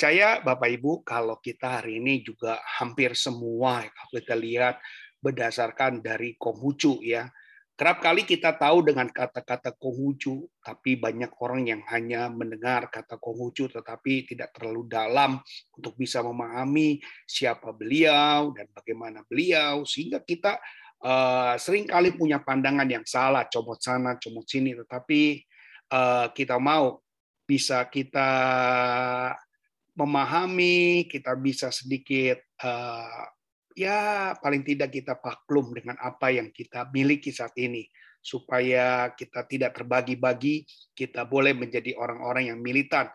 Percaya Bapak Ibu kalau kita hari ini juga hampir semua kita lihat berdasarkan dari Konghucu ya. Kerap kali kita tahu dengan kata-kata Konghucu, tapi banyak orang yang hanya mendengar kata Konghucu tetapi tidak terlalu dalam untuk bisa memahami siapa beliau dan bagaimana beliau sehingga kita uh, sering kali punya pandangan yang salah, comot sana, comot sini, tetapi uh, kita mau bisa kita memahami, kita bisa sedikit uh, ya paling tidak kita paklum dengan apa yang kita miliki saat ini supaya kita tidak terbagi-bagi, kita boleh menjadi orang-orang yang militan.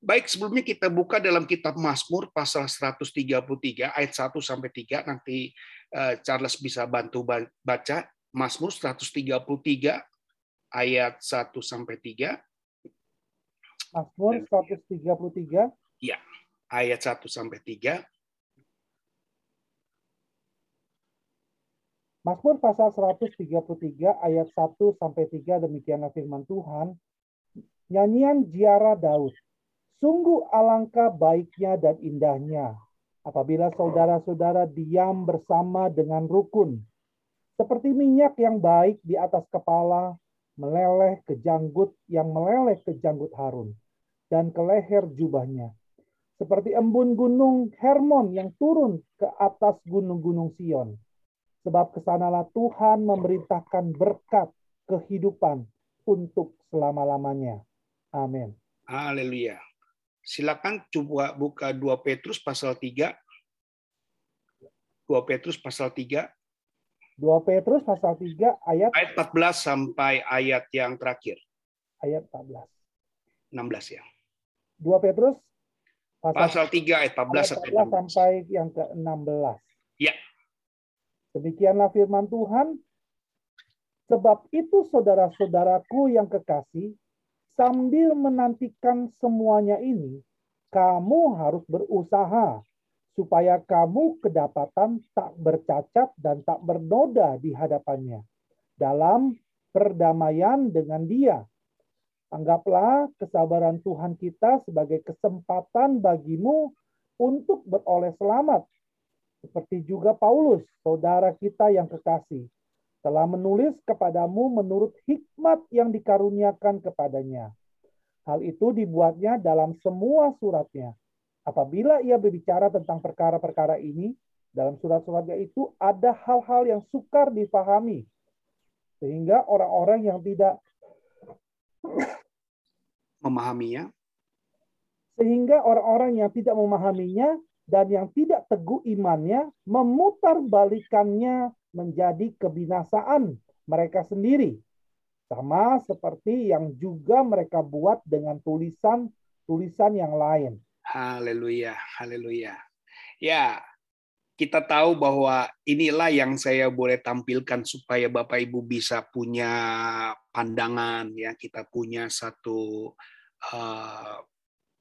Baik, sebelumnya kita buka dalam kitab Mazmur pasal 133 ayat 1 sampai 3 nanti uh, Charles bisa bantu baca Mazmur 133 ayat 1 sampai 3. Mazmur 133 Ya, ayat 1 sampai 3. Mazmur pasal 133 ayat 1 sampai 3 demikianlah firman Tuhan. Nyanyian ziarah Daud. Sungguh alangkah baiknya dan indahnya apabila saudara-saudara diam bersama dengan rukun. Seperti minyak yang baik di atas kepala, meleleh ke janggut yang meleleh ke janggut Harun dan ke leher jubahnya seperti embun gunung Hermon yang turun ke atas gunung-gunung Sion. Sebab ke sanalah Tuhan memerintahkan berkat kehidupan untuk selama-lamanya. Amin. Haleluya. Silakan coba buka 2 Petrus pasal 3. 2 Petrus pasal 3. 2 Petrus pasal 3 ayat ayat 14 sampai ayat yang terakhir. Ayat 14. 16 ya. 2 Petrus Pasal, 3 ayat 14 ayat 14 sampai yang ke-16. Ya. Demikianlah firman Tuhan. Sebab itu saudara-saudaraku yang kekasih, sambil menantikan semuanya ini, kamu harus berusaha supaya kamu kedapatan tak bercacat dan tak bernoda di hadapannya dalam perdamaian dengan dia Anggaplah kesabaran Tuhan kita sebagai kesempatan bagimu untuk beroleh selamat. Seperti juga Paulus, saudara kita yang kekasih, telah menulis kepadamu menurut hikmat yang dikaruniakan kepadanya. Hal itu dibuatnya dalam semua suratnya. Apabila ia berbicara tentang perkara-perkara ini, dalam surat-suratnya itu ada hal-hal yang sukar difahami. Sehingga orang-orang yang tidak memahaminya. Sehingga orang-orang yang tidak memahaminya dan yang tidak teguh imannya memutarbalikannya menjadi kebinasaan mereka sendiri. Sama seperti yang juga mereka buat dengan tulisan-tulisan yang lain. Haleluya, haleluya. Ya, kita tahu bahwa inilah yang saya boleh tampilkan supaya Bapak Ibu bisa punya pandangan ya, kita punya satu uh,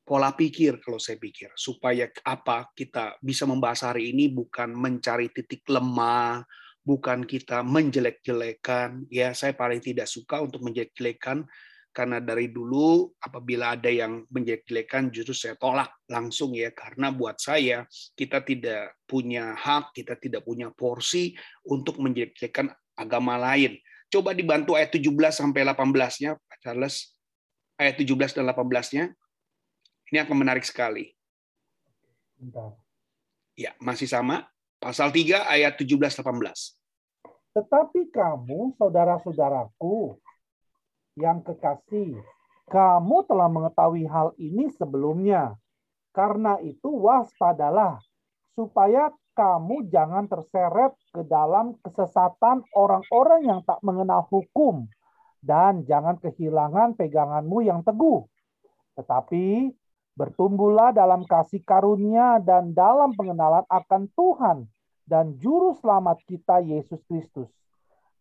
pola pikir kalau saya pikir supaya apa kita bisa membahas hari ini bukan mencari titik lemah, bukan kita menjelek-jelekan. Ya, saya paling tidak suka untuk menjelek-jelekan karena dari dulu apabila ada yang menjelek-jelekan justru saya tolak langsung ya karena buat saya kita tidak punya hak, kita tidak punya porsi untuk menjelek-jelekan agama lain. Coba dibantu ayat 17 sampai 18-nya, Pak Charles ayat 17 dan 18-nya. Ini akan menarik sekali. Bentar. Ya, masih sama. Pasal 3 ayat 17 18. Tetapi kamu, saudara-saudaraku yang kekasih, kamu telah mengetahui hal ini sebelumnya. Karena itu waspadalah supaya kamu jangan terseret ke dalam kesesatan orang-orang yang tak mengenal hukum dan jangan kehilangan peganganmu yang teguh. Tetapi bertumbuhlah dalam kasih karunia dan dalam pengenalan akan Tuhan dan juru selamat kita Yesus Kristus.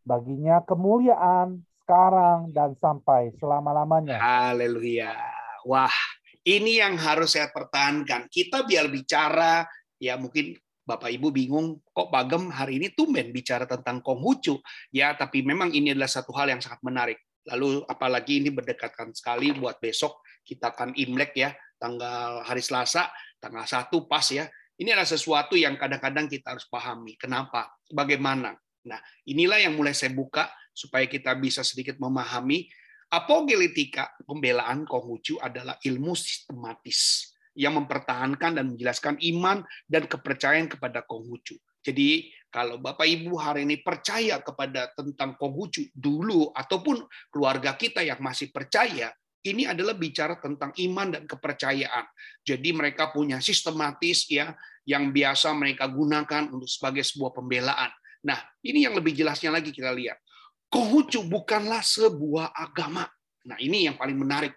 Baginya kemuliaan sekarang dan sampai selama-lamanya. Haleluya. Wah, ini yang harus saya pertahankan. Kita biar bicara ya mungkin Bapak Ibu bingung kok Bagem hari ini tumben bicara tentang Konghucu. Ya, tapi memang ini adalah satu hal yang sangat menarik. Lalu apalagi ini berdekatan sekali buat besok kita akan Imlek ya, tanggal hari Selasa, tanggal 1 pas ya. Ini adalah sesuatu yang kadang-kadang kita harus pahami. Kenapa? Bagaimana? Nah, inilah yang mulai saya buka supaya kita bisa sedikit memahami apologetika pembelaan Konghucu adalah ilmu sistematis yang mempertahankan dan menjelaskan iman dan kepercayaan kepada Konghucu. Jadi kalau Bapak Ibu hari ini percaya kepada tentang Konghucu dulu ataupun keluarga kita yang masih percaya, ini adalah bicara tentang iman dan kepercayaan. Jadi mereka punya sistematis ya yang biasa mereka gunakan untuk sebagai sebuah pembelaan. Nah, ini yang lebih jelasnya lagi kita lihat. Konghucu bukanlah sebuah agama. Nah, ini yang paling menarik.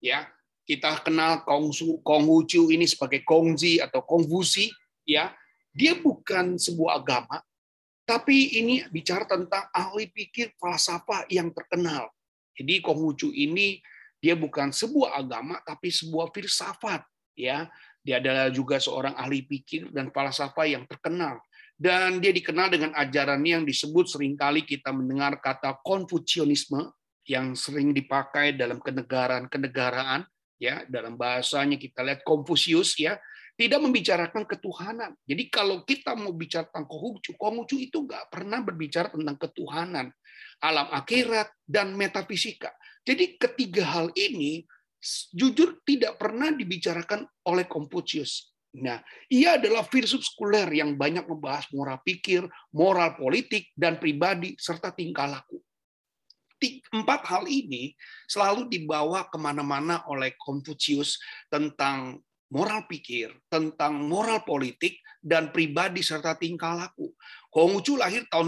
Ya, kita kenal Konghucu ini sebagai Kongzi atau Kongfusi ya dia bukan sebuah agama, tapi ini bicara tentang ahli pikir falsafah yang terkenal. Jadi Konghucu ini dia bukan sebuah agama, tapi sebuah filsafat. Ya, dia adalah juga seorang ahli pikir dan falsafah yang terkenal. Dan dia dikenal dengan ajarannya yang disebut sering kali kita mendengar kata Konfusionisme yang sering dipakai dalam kenegaraan-kenegaraan ya dalam bahasanya kita lihat Konfusius ya tidak membicarakan ketuhanan. Jadi kalau kita mau bicara tentang Konghucu, Konghucu itu nggak pernah berbicara tentang ketuhanan, alam akhirat, dan metafisika. Jadi ketiga hal ini jujur tidak pernah dibicarakan oleh Konfusius. Nah, ia adalah filsuf sekuler yang banyak membahas moral pikir, moral politik, dan pribadi, serta tingkah laku. Empat hal ini selalu dibawa ke mana-mana oleh Konfusius tentang moral pikir, tentang moral politik, dan pribadi serta tingkah laku. Konghucu lahir tahun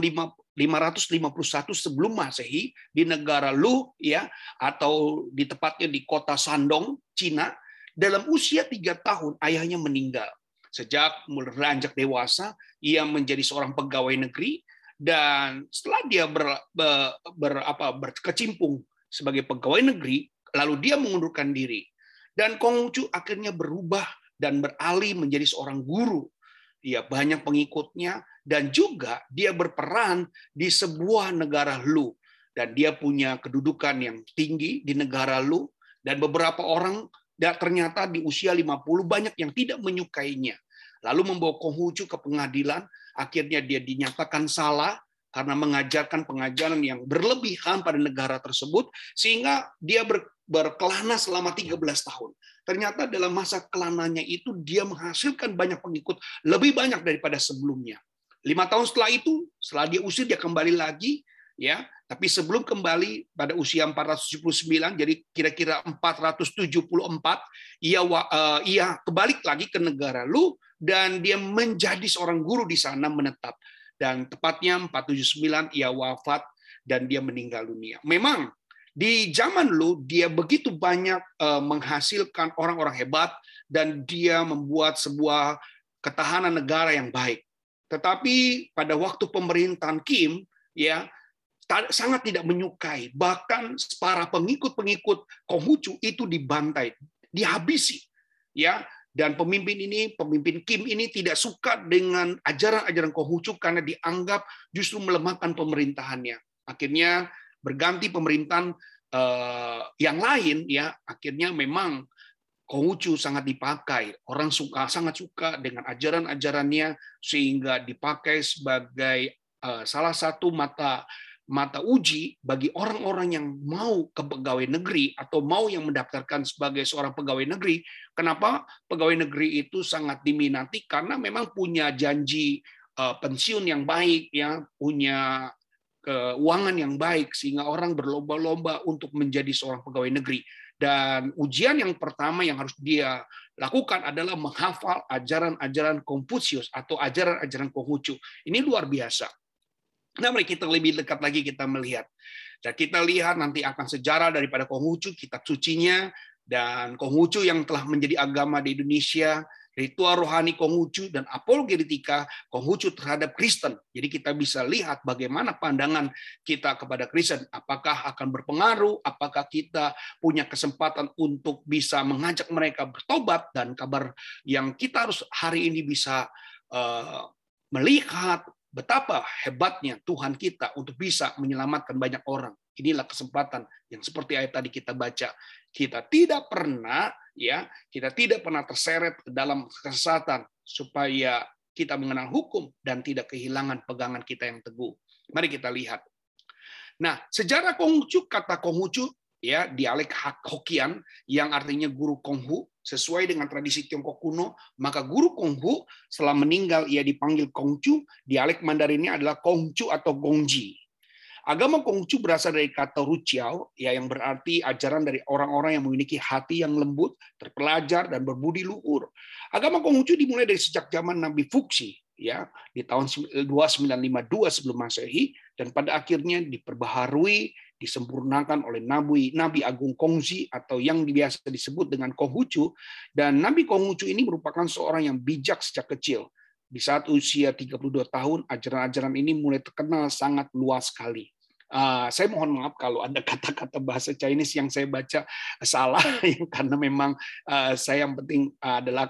551 sebelum Masehi di negara Lu ya atau di tepatnya di kota Sandong, Cina. Dalam usia tiga tahun ayahnya meninggal. Sejak beranjak dewasa, ia menjadi seorang pegawai negeri dan setelah dia ber, ber, ber apa berkecimpung sebagai pegawai negeri, lalu dia mengundurkan diri dan Konghucu akhirnya berubah dan beralih menjadi seorang guru. Dia banyak pengikutnya dan juga dia berperan di sebuah negara Lu dan dia punya kedudukan yang tinggi di negara Lu dan beberapa orang dan ternyata di usia 50 banyak yang tidak menyukainya. Lalu membawa Konghucu ke pengadilan, akhirnya dia dinyatakan salah karena mengajarkan pengajaran yang berlebihan pada negara tersebut sehingga dia ber, berkelana selama 13 tahun. Ternyata dalam masa kelananya itu dia menghasilkan banyak pengikut, lebih banyak daripada sebelumnya. Lima tahun setelah itu, setelah dia usir, dia kembali lagi, ya. Tapi sebelum kembali pada usia 479, jadi kira-kira 474, ia uh, ia kebalik lagi ke negara Lu dan dia menjadi seorang guru di sana menetap. Dan tepatnya 479 ia wafat dan dia meninggal dunia. Memang di zaman lu dia begitu banyak uh, menghasilkan orang-orang hebat dan dia membuat sebuah ketahanan negara yang baik. Tetapi pada waktu pemerintahan Kim ya sangat tidak menyukai. Bahkan para pengikut-pengikut Konghucu itu dibantai, dihabisi ya. Dan pemimpin ini, pemimpin Kim ini tidak suka dengan ajaran-ajaran Konghucu karena dianggap justru melemahkan pemerintahannya. Akhirnya berganti pemerintahan uh, yang lain ya. Akhirnya memang Konghucu sangat dipakai. Orang suka sangat suka dengan ajaran-ajarannya sehingga dipakai sebagai uh, salah satu mata mata uji bagi orang-orang yang mau ke pegawai negeri atau mau yang mendaftarkan sebagai seorang pegawai negeri. Kenapa pegawai negeri itu sangat diminati? Karena memang punya janji uh, pensiun yang baik, ya punya keuangan yang baik sehingga orang berlomba-lomba untuk menjadi seorang pegawai negeri. Dan ujian yang pertama yang harus dia lakukan adalah menghafal ajaran-ajaran Konfusius atau ajaran-ajaran Konghucu. Ini luar biasa. Nah, mari kita lebih dekat lagi kita melihat. Dan kita lihat nanti akan sejarah daripada Konghucu, kitab sucinya, dan Konghucu yang telah menjadi agama di Indonesia, ritual rohani Konghucu dan apologetika Konghucu terhadap Kristen. Jadi kita bisa lihat bagaimana pandangan kita kepada Kristen. Apakah akan berpengaruh, apakah kita punya kesempatan untuk bisa mengajak mereka bertobat, dan kabar yang kita harus hari ini bisa uh, melihat betapa hebatnya Tuhan kita untuk bisa menyelamatkan banyak orang. inilah kesempatan yang seperti ayat tadi kita baca. Kita tidak pernah ya, kita tidak pernah terseret ke dalam kesesatan supaya kita mengenal hukum dan tidak kehilangan pegangan kita yang teguh. Mari kita lihat. Nah, sejarah Konghucu kata Konghucu ya dialek Hokian yang artinya guru Konghu sesuai dengan tradisi Tiongkok kuno, maka guru Konghu setelah meninggal ia dipanggil Kongcu, dialek Mandarinnya adalah Kongcu atau Gongji. Agama Konghucu berasal dari kata Ruciao, ya yang berarti ajaran dari orang-orang yang memiliki hati yang lembut, terpelajar dan berbudi luhur. Agama Konghucu dimulai dari sejak zaman Nabi Fuxi, ya di tahun 2952 sebelum Masehi dan pada akhirnya diperbaharui, disempurnakan oleh Nabi Nabi Agung Kongzi atau yang biasa disebut dengan Konghucu dan Nabi Konghucu ini merupakan seorang yang bijak sejak kecil. Di saat usia 32 tahun, ajaran-ajaran ini mulai terkenal sangat luas sekali. Uh, saya mohon maaf kalau ada kata-kata bahasa Chinese yang saya baca salah, karena memang uh, saya yang penting adalah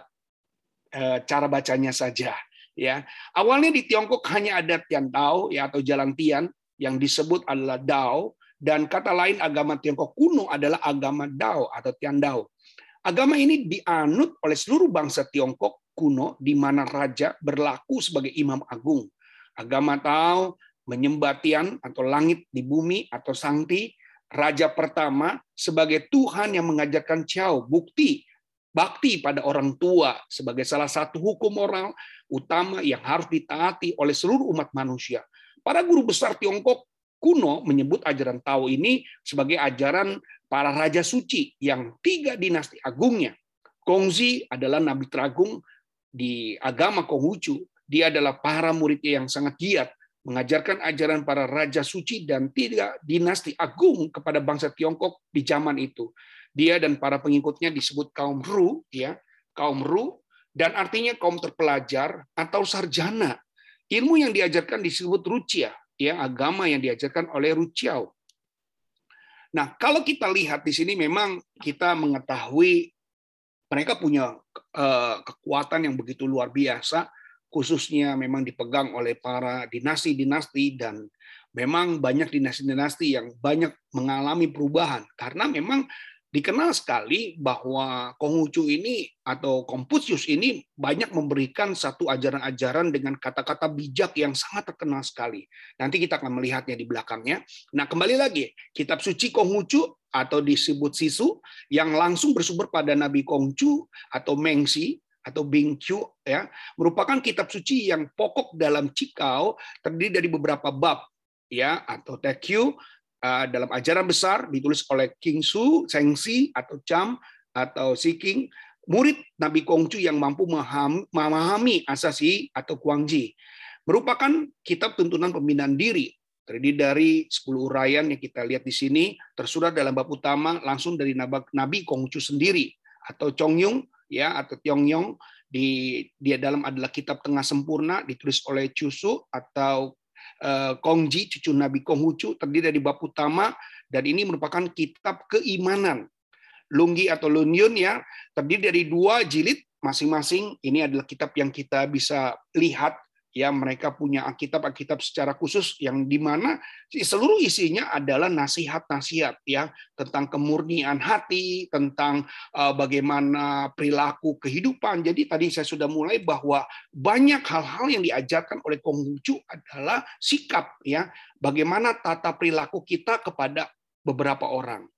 uh, cara bacanya saja. Ya, awalnya di Tiongkok hanya ada Tian Dao ya atau Jalan Tian yang disebut adalah Dao dan kata lain agama Tiongkok kuno adalah agama Dao atau Tian Dao. Agama ini dianut oleh seluruh bangsa Tiongkok kuno di mana raja berlaku sebagai imam agung. Agama Tao menyembah Tian atau langit di bumi atau Sangti, raja pertama sebagai Tuhan yang mengajarkan Ciao, bukti bakti pada orang tua sebagai salah satu hukum moral utama yang harus ditaati oleh seluruh umat manusia. Para guru besar Tiongkok kuno menyebut ajaran Tao ini sebagai ajaran para raja suci yang tiga dinasti agungnya. Kongzi adalah nabi teragung di agama Konghucu. Dia adalah para muridnya yang sangat giat mengajarkan ajaran para raja suci dan tidak dinasti agung kepada bangsa Tiongkok di zaman itu. Dia dan para pengikutnya disebut kaum Ru, ya, kaum Ru, dan artinya kaum terpelajar atau sarjana. Ilmu yang diajarkan disebut Rucia, ya, agama yang diajarkan oleh Ruciao. Nah, kalau kita lihat di sini memang kita mengetahui mereka punya eh, kekuatan yang begitu luar biasa khususnya memang dipegang oleh para dinasti-dinasti dan memang banyak dinasti-dinasti yang banyak mengalami perubahan karena memang dikenal sekali bahwa Konghucu ini atau Konfusius ini banyak memberikan satu ajaran-ajaran dengan kata-kata bijak yang sangat terkenal sekali. Nanti kita akan melihatnya di belakangnya. Nah, kembali lagi, kitab suci Konghucu atau disebut Sisu yang langsung bersumber pada Nabi Kongcu atau Mengsi atau Bingqiu ya merupakan kitab suci yang pokok dalam Cikau terdiri dari beberapa bab ya atau Tekyu dalam ajaran besar ditulis oleh King Su, Sengsi atau Cham atau Si King murid Nabi Kongcu yang mampu memahami asasi atau Kuangji merupakan kitab tuntunan pembinaan diri. Terdiri dari 10 uraian yang kita lihat di sini tersurat dalam bab utama langsung dari Nabi Kongcu sendiri atau Chongyung ya atau Tyongyong di dia dalam adalah kitab tengah sempurna ditulis oleh Chusu atau Kongji cucu Nabi Konghucu terdiri dari bab utama dan ini merupakan kitab keimanan. Lunggi atau Lunyun ya terdiri dari dua jilid masing-masing. Ini adalah kitab yang kita bisa lihat ya mereka punya Alkitab-Alkitab secara khusus yang di mana seluruh isinya adalah nasihat-nasihat ya tentang kemurnian hati, tentang uh, bagaimana perilaku kehidupan. Jadi tadi saya sudah mulai bahwa banyak hal-hal yang diajarkan oleh Konghucu adalah sikap ya, bagaimana tata perilaku kita kepada beberapa orang.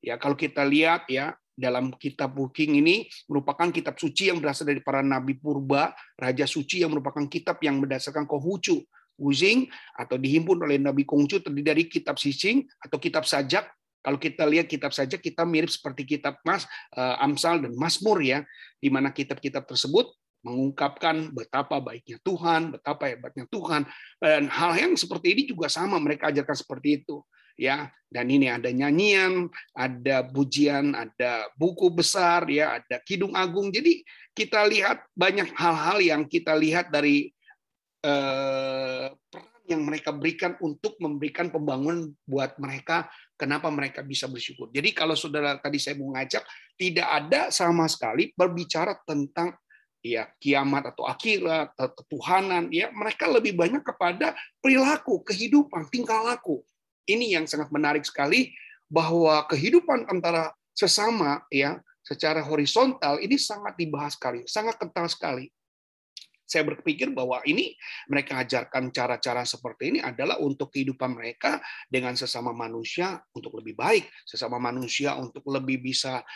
Ya, kalau kita lihat ya, dalam kitab Booking ini merupakan kitab suci yang berasal dari para nabi purba, raja suci yang merupakan kitab yang berdasarkan Konghucu. Wuzing atau dihimpun oleh Nabi Konghucu terdiri dari kitab Sising atau kitab sajak. Kalau kita lihat kitab sajak kita mirip seperti kitab Mas uh, Amsal dan Mazmur ya, di mana kitab-kitab tersebut mengungkapkan betapa baiknya Tuhan, betapa hebatnya Tuhan, dan hal yang seperti ini juga sama mereka ajarkan seperti itu ya. Dan ini ada nyanyian ada pujian ada buku besar ya ada kidung agung. Jadi kita lihat banyak hal-hal yang kita lihat dari eh, peran yang mereka berikan untuk memberikan pembangunan buat mereka kenapa mereka bisa bersyukur. Jadi kalau saudara tadi saya mau ngajak tidak ada sama sekali berbicara tentang ya kiamat atau akhirat atau ketuhanan ya. Mereka lebih banyak kepada perilaku kehidupan tingkah laku ini yang sangat menarik sekali bahwa kehidupan antara sesama ya secara horizontal ini sangat dibahas sekali, sangat kental sekali saya berpikir bahwa ini mereka ajarkan cara-cara seperti ini adalah untuk kehidupan mereka dengan sesama manusia untuk lebih baik, sesama manusia untuk lebih bisa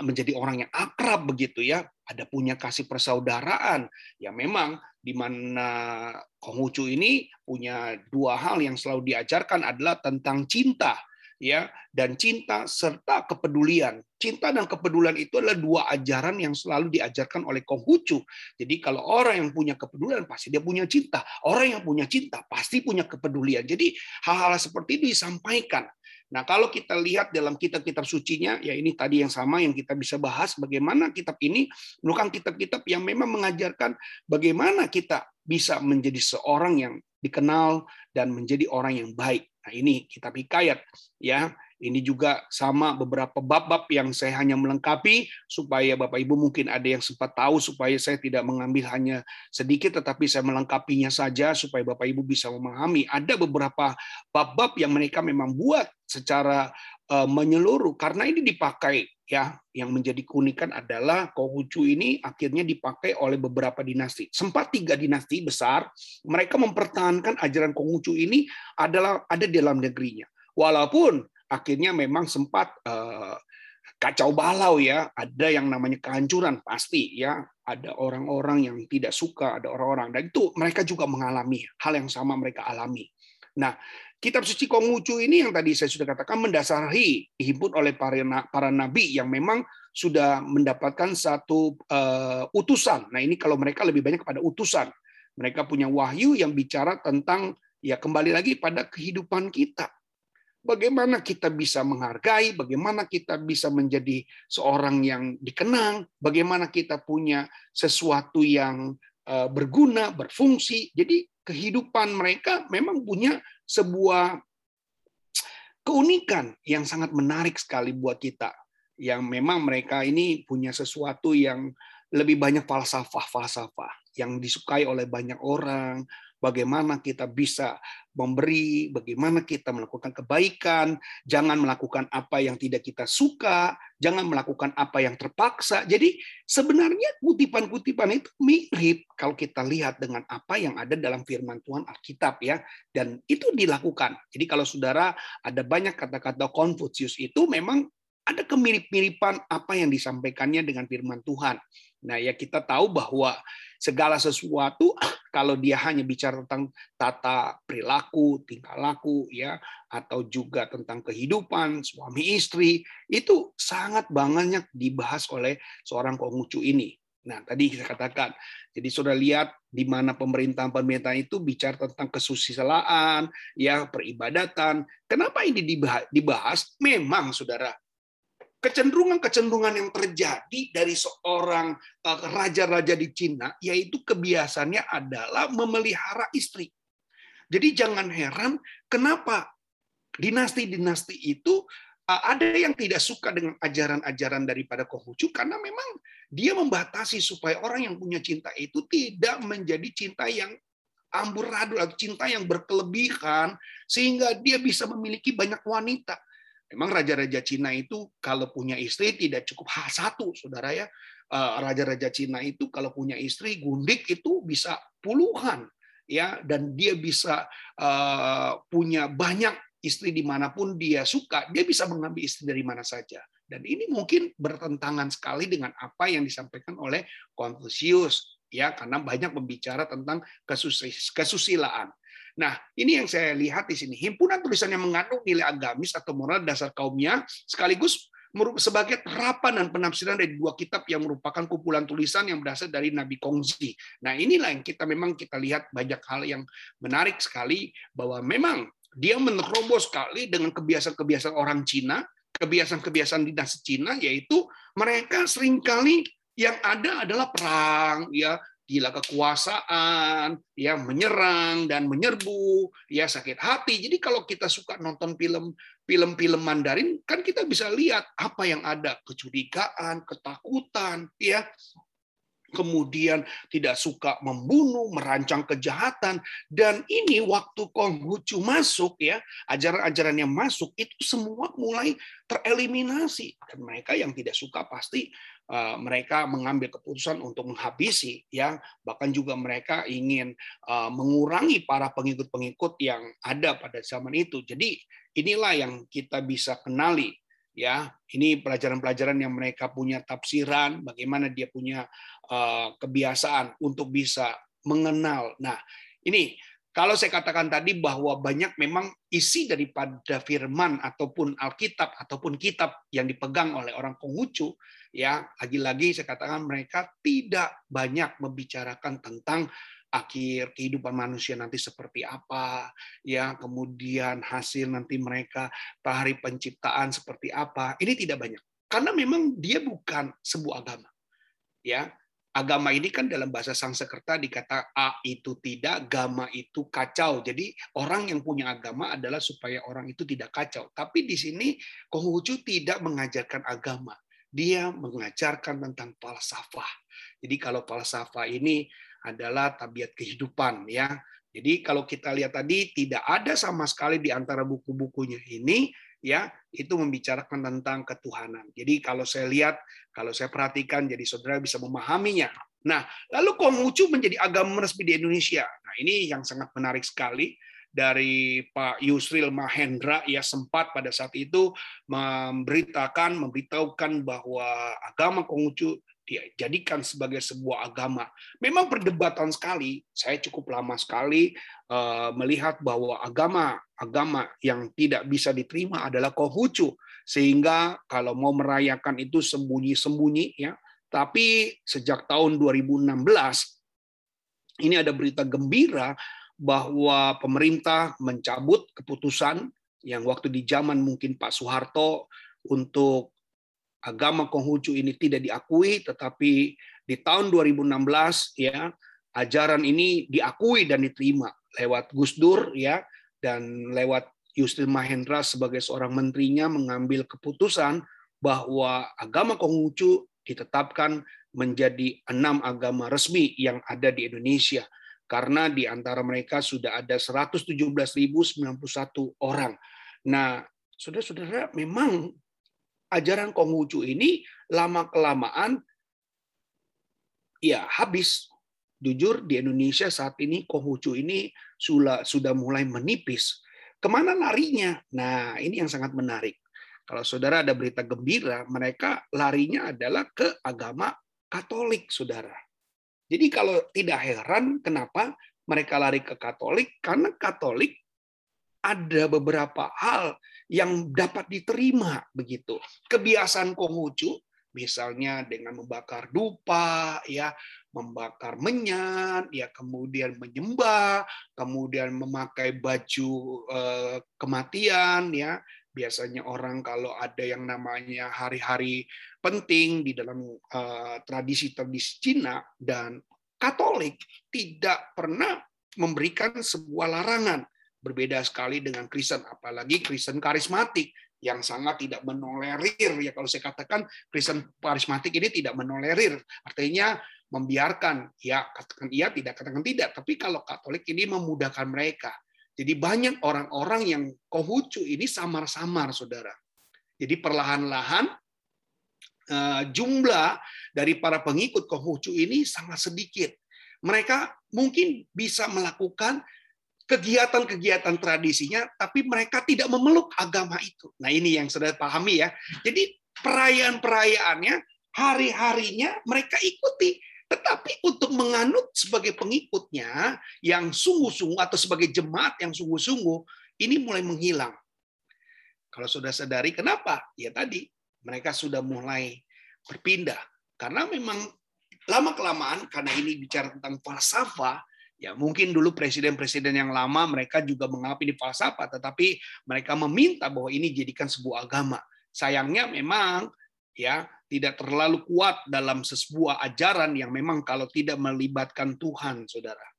menjadi orang yang akrab begitu ya. Ada punya kasih persaudaraan. Ya memang di mana Konghucu ini punya dua hal yang selalu diajarkan adalah tentang cinta ya dan cinta serta kepedulian. Cinta dan kepedulian itu adalah dua ajaran yang selalu diajarkan oleh Konghucu. Jadi kalau orang yang punya kepedulian pasti dia punya cinta. Orang yang punya cinta pasti punya kepedulian. Jadi hal-hal seperti ini disampaikan. Nah, kalau kita lihat dalam kitab-kitab sucinya, ya ini tadi yang sama yang kita bisa bahas bagaimana kitab ini merupakan kitab-kitab yang memang mengajarkan bagaimana kita bisa menjadi seorang yang dikenal dan menjadi orang yang baik. Nah, ini kitab hikayat ya. Ini juga sama beberapa bab-bab yang saya hanya melengkapi supaya Bapak Ibu mungkin ada yang sempat tahu supaya saya tidak mengambil hanya sedikit tetapi saya melengkapinya saja supaya Bapak Ibu bisa memahami. Ada beberapa bab-bab yang mereka memang buat secara uh, menyeluruh karena ini dipakai ya yang menjadi keunikan adalah Konghucu ini akhirnya dipakai oleh beberapa dinasti. Sempat tiga dinasti besar mereka mempertahankan ajaran Konghucu ini adalah ada di dalam negerinya. Walaupun akhirnya memang sempat uh, kacau balau ya, ada yang namanya kehancuran pasti ya, ada orang-orang yang tidak suka, ada orang-orang dan itu mereka juga mengalami hal yang sama mereka alami. Nah, kitab suci Konghucu ini yang tadi saya sudah katakan mendasari dihimpun oleh para, para nabi yang memang sudah mendapatkan satu uh, utusan. Nah, ini kalau mereka lebih banyak kepada utusan. Mereka punya wahyu yang bicara tentang ya kembali lagi pada kehidupan kita bagaimana kita bisa menghargai, bagaimana kita bisa menjadi seorang yang dikenang, bagaimana kita punya sesuatu yang eh, berguna, berfungsi. Jadi kehidupan mereka memang punya sebuah keunikan yang sangat menarik sekali buat kita. Yang memang mereka ini punya sesuatu yang lebih banyak falsafah-falsafah yang disukai oleh banyak orang, bagaimana kita bisa memberi, bagaimana kita melakukan kebaikan, jangan melakukan apa yang tidak kita suka, jangan melakukan apa yang terpaksa. Jadi sebenarnya kutipan-kutipan itu mirip kalau kita lihat dengan apa yang ada dalam firman Tuhan Alkitab ya. Dan itu dilakukan. Jadi kalau saudara ada banyak kata-kata Konfusius itu memang ada kemirip-miripan apa yang disampaikannya dengan firman Tuhan. Nah, ya kita tahu bahwa segala sesuatu kalau dia hanya bicara tentang tata perilaku, tingkah laku ya atau juga tentang kehidupan suami istri, itu sangat banyak dibahas oleh seorang Konghucu ini. Nah, tadi kita katakan, jadi sudah lihat di mana pemerintahan-pemerintahan itu bicara tentang kesusilaan, ya peribadatan. Kenapa ini dibahas? Memang, saudara, kecenderungan-kecenderungan yang terjadi dari seorang eh, raja-raja di Cina, yaitu kebiasaannya adalah memelihara istri. Jadi jangan heran kenapa dinasti-dinasti itu eh, ada yang tidak suka dengan ajaran-ajaran daripada Konghucu karena memang dia membatasi supaya orang yang punya cinta itu tidak menjadi cinta yang amburadul atau cinta yang berkelebihan sehingga dia bisa memiliki banyak wanita. Memang raja-raja Cina itu kalau punya istri tidak cukup satu, saudara ya. Eh, raja-raja Cina itu kalau punya istri gundik itu bisa puluhan, ya, dan dia bisa uh, punya banyak istri di mana pun dia suka, dia bisa mengambil istri dari mana saja. Dan ini mungkin bertentangan sekali dengan apa yang disampaikan oleh Confucius, ya, karena banyak membicara tentang kesusilaan. Nah, ini yang saya lihat di sini. Himpunan tulisan yang mengandung nilai agamis atau moral dasar kaumnya sekaligus sebagai terapan dan penafsiran dari dua kitab yang merupakan kumpulan tulisan yang berasal dari Nabi Kongzi. Nah, inilah yang kita memang kita lihat banyak hal yang menarik sekali bahwa memang dia menerobos sekali dengan kebiasaan-kebiasaan orang Cina, kebiasaan-kebiasaan dinasti Cina yaitu mereka sering kali yang ada adalah perang ya gila kekuasaan, ya menyerang dan menyerbu, ya sakit hati. Jadi kalau kita suka nonton film film-film Mandarin, kan kita bisa lihat apa yang ada kecurigaan, ketakutan, ya kemudian tidak suka membunuh, merancang kejahatan, dan ini waktu Konghucu masuk ya, ajaran-ajaran yang masuk itu semua mulai tereliminasi. Dan mereka yang tidak suka pasti uh, mereka mengambil keputusan untuk menghabisi ya, bahkan juga mereka ingin uh, mengurangi para pengikut-pengikut yang ada pada zaman itu. Jadi inilah yang kita bisa kenali ya. Ini pelajaran-pelajaran yang mereka punya tafsiran bagaimana dia punya uh, kebiasaan untuk bisa mengenal. Nah ini kalau saya katakan tadi bahwa banyak memang isi daripada firman ataupun Alkitab ataupun kitab yang dipegang oleh orang Konghucu ya lagi-lagi saya katakan mereka tidak banyak membicarakan tentang akhir kehidupan manusia nanti seperti apa ya kemudian hasil nanti mereka hari penciptaan seperti apa. Ini tidak banyak. Karena memang dia bukan sebuah agama ya agama ini kan dalam bahasa Sanskerta dikata a itu tidak, agama itu kacau. Jadi orang yang punya agama adalah supaya orang itu tidak kacau. Tapi di sini Konghucu tidak mengajarkan agama. Dia mengajarkan tentang falsafah. Jadi kalau falsafah ini adalah tabiat kehidupan ya. Jadi kalau kita lihat tadi tidak ada sama sekali di antara buku-bukunya ini ya itu membicarakan tentang ketuhanan. Jadi kalau saya lihat, kalau saya perhatikan jadi saudara bisa memahaminya. Nah, lalu Konghucu menjadi agama resmi di Indonesia. Nah, ini yang sangat menarik sekali dari Pak Yusril Mahendra ya sempat pada saat itu memberitakan memberitahukan bahwa agama Konghucu dijadikan sebagai sebuah agama. Memang perdebatan sekali, saya cukup lama sekali uh, melihat bahwa agama agama yang tidak bisa diterima adalah Konghucu. Sehingga kalau mau merayakan itu sembunyi-sembunyi ya. Tapi sejak tahun 2016 ini ada berita gembira bahwa pemerintah mencabut keputusan yang waktu di zaman mungkin Pak Soeharto untuk agama Konghucu ini tidak diakui, tetapi di tahun 2016 ya ajaran ini diakui dan diterima lewat Gus Dur ya dan lewat Yusril Mahendra sebagai seorang menterinya mengambil keputusan bahwa agama Konghucu ditetapkan menjadi enam agama resmi yang ada di Indonesia karena di antara mereka sudah ada 117.091 orang. Nah, saudara-saudara, memang ajaran Konghucu ini lama kelamaan ya habis. Jujur di Indonesia saat ini Konghucu ini sudah sudah mulai menipis. Ke mana larinya? Nah ini yang sangat menarik. Kalau saudara ada berita gembira, mereka larinya adalah ke agama Katolik, saudara. Jadi kalau tidak heran kenapa mereka lari ke Katolik, karena Katolik ada beberapa hal yang dapat diterima begitu. Kebiasaan Konghucu misalnya dengan membakar dupa ya, membakar menyan, ya kemudian menyembah, kemudian memakai baju eh, kematian ya. Biasanya orang kalau ada yang namanya hari-hari penting di dalam eh, tradisi-tradisi Cina dan Katolik tidak pernah memberikan sebuah larangan berbeda sekali dengan Kristen, apalagi Kristen karismatik yang sangat tidak menolerir. Ya kalau saya katakan Kristen karismatik ini tidak menolerir artinya membiarkan. Ya katakan iya tidak katakan tidak. Tapi kalau Katolik ini memudahkan mereka. Jadi banyak orang-orang yang kohucu ini samar-samar saudara. Jadi perlahan-lahan eh, jumlah dari para pengikut kohucu ini sangat sedikit. Mereka mungkin bisa melakukan kegiatan-kegiatan tradisinya, tapi mereka tidak memeluk agama itu. Nah ini yang sudah pahami ya. Jadi perayaan-perayaannya, hari-harinya mereka ikuti. Tetapi untuk menganut sebagai pengikutnya yang sungguh-sungguh atau sebagai jemaat yang sungguh-sungguh, ini mulai menghilang. Kalau sudah sadari kenapa? Ya tadi, mereka sudah mulai berpindah. Karena memang lama-kelamaan, karena ini bicara tentang falsafah, Ya, mungkin dulu presiden-presiden yang lama mereka juga menganggap ini falsafah, tetapi mereka meminta bahwa ini jadikan sebuah agama. Sayangnya memang ya tidak terlalu kuat dalam sebuah ajaran yang memang kalau tidak melibatkan Tuhan, Saudara.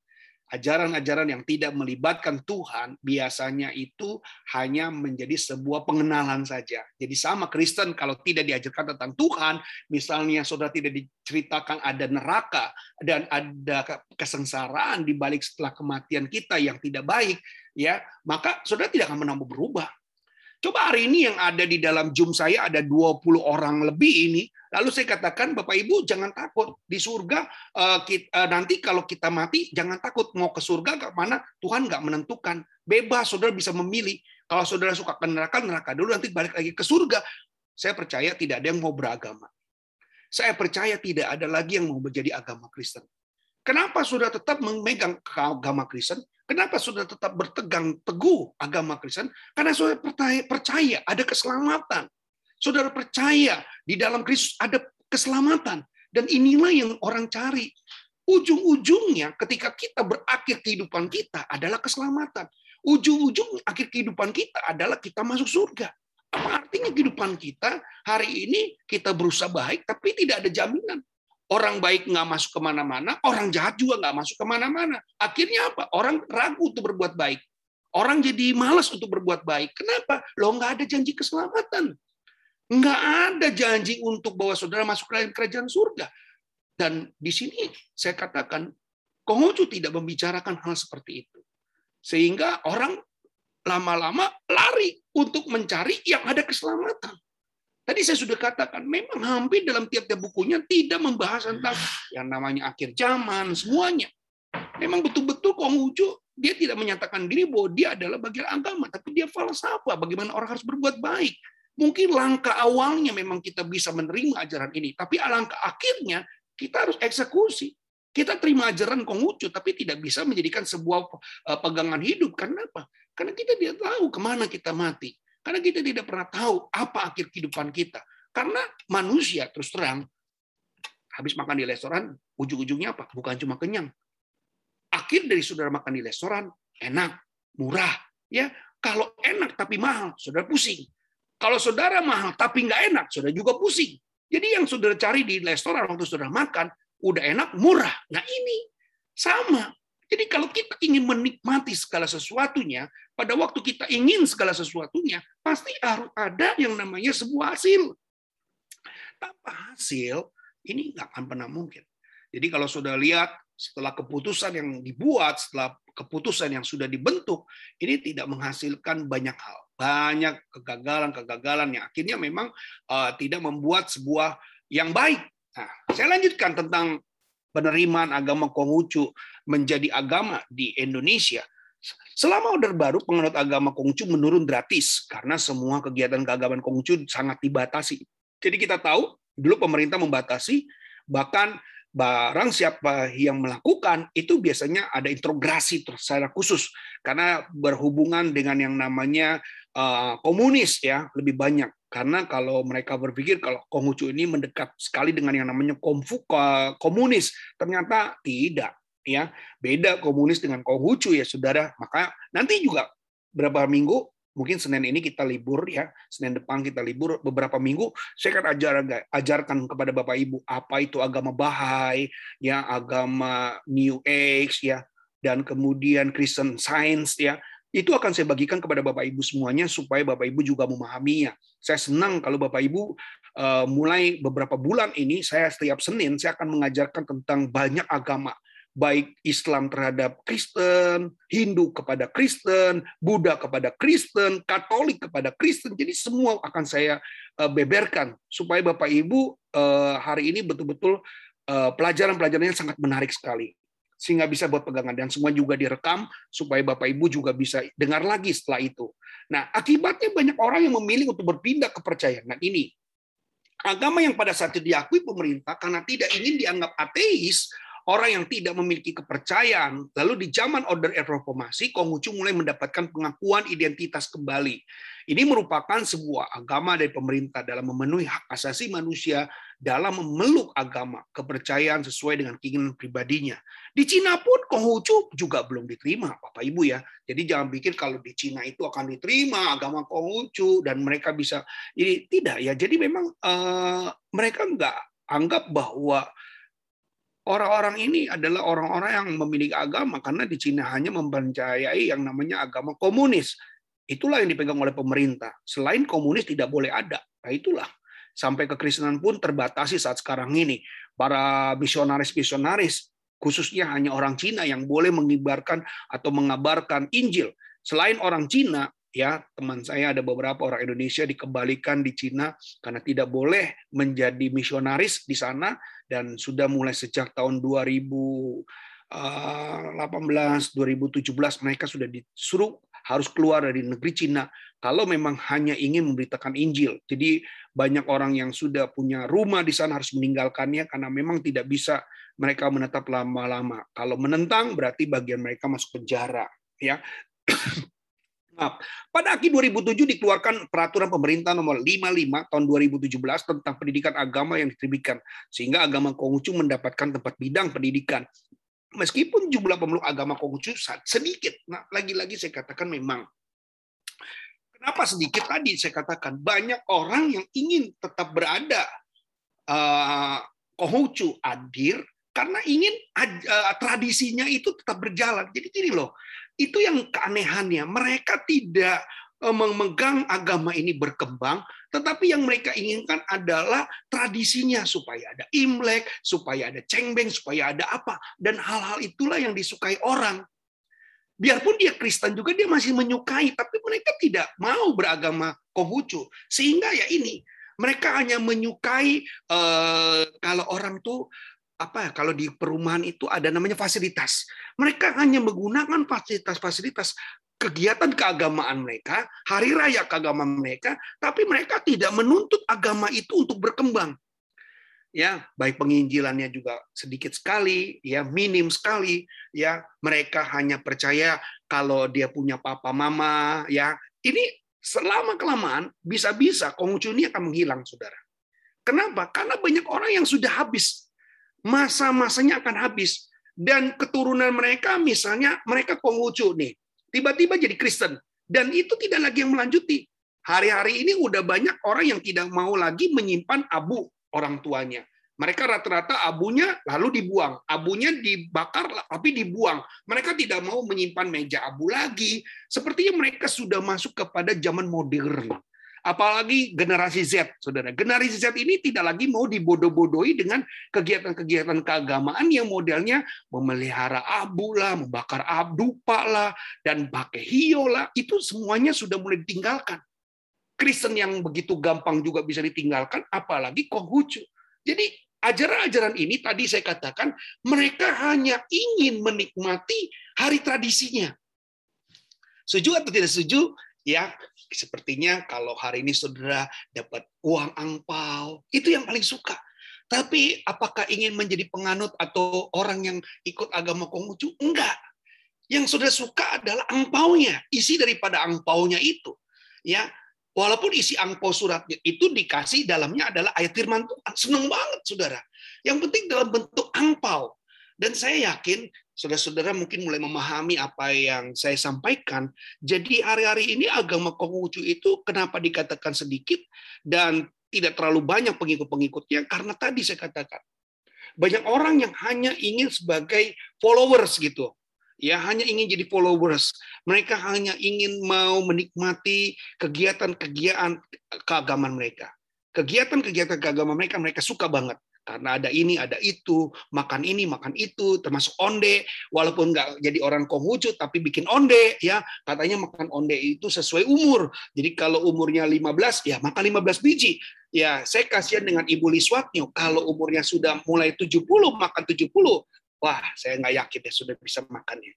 Ajaran-ajaran yang tidak melibatkan Tuhan biasanya itu hanya menjadi sebuah pengenalan saja. Jadi sama Kristen kalau tidak diajarkan tentang Tuhan, misalnya saudara tidak diceritakan ada neraka dan ada kesengsaraan di balik setelah kematian kita yang tidak baik, ya maka saudara tidak akan menambah berubah. Coba hari ini yang ada di dalam Zoom saya ada 20 orang lebih ini, lalu saya katakan Bapak Ibu jangan takut di surga eh, eh, nanti kalau kita mati jangan takut mau ke surga ke mana Tuhan nggak menentukan. Bebas saudara bisa memilih. Kalau saudara suka ke neraka neraka dulu nanti balik lagi ke surga. Saya percaya tidak ada yang mau beragama. Saya percaya tidak ada lagi yang mau menjadi agama Kristen. Kenapa sudah tetap memegang agama Kristen? Kenapa sudah tetap bertegang teguh agama Kristen? Karena saudara percaya ada keselamatan. Saudara percaya di dalam Kristus ada keselamatan. Dan inilah yang orang cari. Ujung-ujungnya ketika kita berakhir kehidupan kita adalah keselamatan. Ujung-ujung akhir kehidupan kita adalah kita masuk surga. Apa artinya kehidupan kita hari ini kita berusaha baik tapi tidak ada jaminan. Orang baik nggak masuk ke mana-mana, orang jahat juga nggak masuk ke mana-mana. Akhirnya apa? Orang ragu untuk berbuat baik. Orang jadi malas untuk berbuat baik. Kenapa? Lo nggak ada janji keselamatan. Nggak ada janji untuk bahwa saudara masuk ke dalam kerajaan surga. Dan di sini saya katakan, Konghucu tidak membicarakan hal seperti itu. Sehingga orang lama-lama lari untuk mencari yang ada keselamatan. Tadi saya sudah katakan, memang hampir dalam tiap-tiap bukunya tidak membahas tentang yang namanya akhir zaman, semuanya. Memang betul-betul Konghucu, dia tidak menyatakan diri bahwa dia adalah bagian agama, tapi dia falsafah, bagaimana orang harus berbuat baik. Mungkin langkah awalnya memang kita bisa menerima ajaran ini, tapi langkah akhirnya kita harus eksekusi. Kita terima ajaran Konghucu, tapi tidak bisa menjadikan sebuah eh, pegangan hidup. Karena apa? Karena kita tidak tahu ke mana kita mati. Karena kita tidak pernah tahu apa akhir kehidupan kita. Karena manusia terus terang habis makan di restoran ujung-ujungnya apa? Bukan cuma kenyang. Akhir dari saudara makan di restoran enak, murah, ya. Kalau enak tapi mahal, saudara pusing. Kalau saudara mahal tapi nggak enak, saudara juga pusing. Jadi yang saudara cari di restoran waktu saudara makan udah enak, murah. Nah ini sama. Jadi kalau kita ingin menikmati segala sesuatunya, pada waktu kita ingin segala sesuatunya, pasti harus ada yang namanya sebuah hasil. Tanpa hasil, ini nggak akan pernah mungkin. Jadi kalau sudah lihat setelah keputusan yang dibuat, setelah keputusan yang sudah dibentuk, ini tidak menghasilkan banyak hal. Banyak kegagalan-kegagalan yang akhirnya memang uh, tidak membuat sebuah yang baik. Nah, saya lanjutkan tentang penerimaan agama Konghucu menjadi agama di Indonesia. Selama Order Baru, penganut agama Konghucu menurun gratis karena semua kegiatan keagamaan Konghucu sangat dibatasi. Jadi kita tahu dulu pemerintah membatasi bahkan barang siapa yang melakukan itu biasanya ada integrasi secara khusus karena berhubungan dengan yang namanya uh, komunis ya lebih banyak karena kalau mereka berpikir kalau Konghucu ini mendekat sekali dengan yang namanya komfuka komunis, ternyata tidak. Ya, beda komunis dengan Konghucu ya, saudara. Maka nanti juga beberapa minggu mungkin Senin ini kita libur ya, Senin depan kita libur beberapa minggu, saya akan ajar, ajarkan kepada Bapak Ibu apa itu agama Bahai, ya agama New Age ya, dan kemudian Christian Science ya, itu akan saya bagikan kepada Bapak Ibu semuanya supaya Bapak Ibu juga memahaminya. Saya senang kalau Bapak Ibu eh, mulai beberapa bulan ini saya setiap Senin saya akan mengajarkan tentang banyak agama baik Islam terhadap Kristen, Hindu kepada Kristen, Buddha kepada Kristen, Katolik kepada Kristen. Jadi semua akan saya eh, beberkan supaya Bapak Ibu eh, hari ini betul-betul pelajaran-pelajarannya sangat menarik sekali sehingga bisa buat pegangan dan semua juga direkam supaya Bapak Ibu juga bisa dengar lagi setelah itu. Nah, akibatnya banyak orang yang memilih untuk berpindah kepercayaan. Nah, ini agama yang pada saat itu diakui pemerintah karena tidak ingin dianggap ateis, orang yang tidak memiliki kepercayaan. Lalu di zaman order reformasi, Konghucu mulai mendapatkan pengakuan identitas kembali. Ini merupakan sebuah agama dari pemerintah dalam memenuhi hak asasi manusia dalam memeluk agama, kepercayaan sesuai dengan keinginan pribadinya. Di Cina pun Konghucu juga belum diterima, Bapak Ibu ya. Jadi jangan pikir kalau di Cina itu akan diterima agama Konghucu dan mereka bisa ini tidak ya. Jadi memang uh, mereka nggak anggap bahwa orang-orang ini adalah orang-orang yang memiliki agama karena di Cina hanya mempercayai yang namanya agama komunis. Itulah yang dipegang oleh pemerintah. Selain komunis tidak boleh ada. Nah itulah sampai kekristenan pun terbatasi saat sekarang ini. Para misionaris-misionaris khususnya hanya orang Cina yang boleh mengibarkan atau mengabarkan Injil. Selain orang Cina, ya teman saya ada beberapa orang Indonesia dikembalikan di Cina karena tidak boleh menjadi misionaris di sana dan sudah mulai sejak tahun 2018 2017 mereka sudah disuruh harus keluar dari negeri Cina kalau memang hanya ingin memberitakan Injil. Jadi banyak orang yang sudah punya rumah di sana harus meninggalkannya karena memang tidak bisa mereka menetap lama-lama. Kalau menentang berarti bagian mereka masuk penjara, ya. Nah, pada akhir 2007 dikeluarkan peraturan pemerintah nomor 55 tahun 2017 tentang pendidikan agama yang diterbikan sehingga agama Konghucu mendapatkan tempat bidang pendidikan. Meskipun jumlah pemeluk agama Konghucu sedikit, nah lagi-lagi saya katakan memang kenapa sedikit tadi saya katakan banyak orang yang ingin tetap berada uh, Konghucu hadir karena ingin uh, tradisinya itu tetap berjalan. Jadi gini loh, itu yang keanehannya. Mereka tidak eh, memegang agama ini berkembang, tetapi yang mereka inginkan adalah tradisinya supaya ada imlek, supaya ada cengbeng, supaya ada apa, dan hal-hal itulah yang disukai orang. Biarpun dia Kristen juga dia masih menyukai, tapi mereka tidak mau beragama Konghucu, sehingga ya ini mereka hanya menyukai uh, kalau orang tuh apa ya kalau di perumahan itu ada namanya fasilitas. Mereka hanya menggunakan fasilitas-fasilitas kegiatan keagamaan mereka, hari raya keagamaan mereka, tapi mereka tidak menuntut agama itu untuk berkembang. Ya, baik penginjilannya juga sedikit sekali, ya minim sekali, ya mereka hanya percaya kalau dia punya papa mama, ya ini selama kelamaan bisa-bisa Konghucu ini akan menghilang, saudara. Kenapa? Karena banyak orang yang sudah habis masa-masanya akan habis. Dan keturunan mereka misalnya mereka Konghucu nih, tiba-tiba jadi Kristen. Dan itu tidak lagi yang melanjuti. Hari-hari ini udah banyak orang yang tidak mau lagi menyimpan abu orang tuanya. Mereka rata-rata abunya lalu dibuang. Abunya dibakar tapi dibuang. Mereka tidak mau menyimpan meja abu lagi. Sepertinya mereka sudah masuk kepada zaman modern. Apalagi generasi Z, saudara. Generasi Z ini tidak lagi mau dibodoh-bodohi dengan kegiatan-kegiatan keagamaan yang modelnya memelihara abu lah, membakar abdupa lah, dan pakai hio lah. Itu semuanya sudah mulai ditinggalkan. Kristen yang begitu gampang juga bisa ditinggalkan, apalagi Konghucu. Jadi ajaran-ajaran ini tadi saya katakan mereka hanya ingin menikmati hari tradisinya. Setuju atau tidak setuju? Ya, sepertinya kalau hari ini saudara dapat uang angpau, itu yang paling suka. Tapi apakah ingin menjadi penganut atau orang yang ikut agama Konghucu? Enggak. Yang saudara suka adalah angpaunya, isi daripada angpaunya itu. Ya, walaupun isi angpau suratnya itu dikasih dalamnya adalah ayat firman Tuhan. Senang banget, saudara. Yang penting dalam bentuk angpau. Dan saya yakin saudara-saudara mungkin mulai memahami apa yang saya sampaikan. Jadi hari-hari ini agama Konghucu itu kenapa dikatakan sedikit dan tidak terlalu banyak pengikut-pengikutnya karena tadi saya katakan banyak orang yang hanya ingin sebagai followers gitu. Ya, hanya ingin jadi followers. Mereka hanya ingin mau menikmati kegiatan-kegiatan keagamaan mereka. Kegiatan-kegiatan keagamaan mereka mereka suka banget karena ada ini, ada itu, makan ini, makan itu, termasuk onde, walaupun nggak jadi orang Konghucu, tapi bikin onde, ya katanya makan onde itu sesuai umur. Jadi kalau umurnya 15, ya makan 15 biji. Ya, saya kasihan dengan Ibu Liswatnyo, kalau umurnya sudah mulai 70, makan 70, wah saya nggak yakin ya sudah bisa makannya.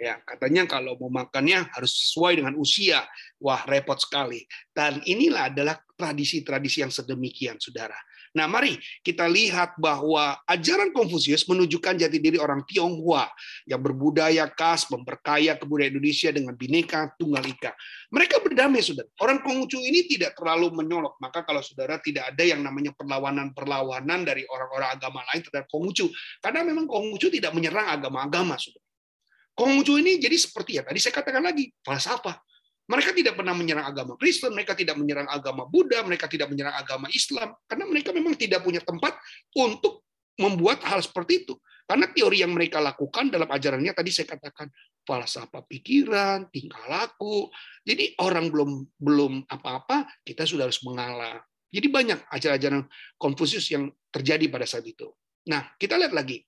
Ya, katanya kalau mau makannya harus sesuai dengan usia. Wah, repot sekali. Dan inilah adalah tradisi-tradisi yang sedemikian, saudara. Nah, mari kita lihat bahwa ajaran Konfusius menunjukkan jati diri orang Tionghoa yang berbudaya khas, memperkaya kebudayaan Indonesia dengan bineka tunggal ika. Mereka berdamai, saudara. Orang Konghucu ini tidak terlalu menyolok. Maka kalau saudara tidak ada yang namanya perlawanan-perlawanan dari orang-orang agama lain terhadap Konghucu. Karena memang Konghucu tidak menyerang agama-agama, saudara. Konghucu ini jadi seperti ya, tadi saya katakan lagi, falsafah. Mereka tidak pernah menyerang agama Kristen, mereka tidak menyerang agama Buddha, mereka tidak menyerang agama Islam, karena mereka memang tidak punya tempat untuk membuat hal seperti itu. Karena teori yang mereka lakukan dalam ajarannya tadi saya katakan falsafah pikiran, tingkah laku. Jadi orang belum belum apa-apa, kita sudah harus mengalah. Jadi banyak ajaran-ajaran Konfusius yang terjadi pada saat itu. Nah, kita lihat lagi.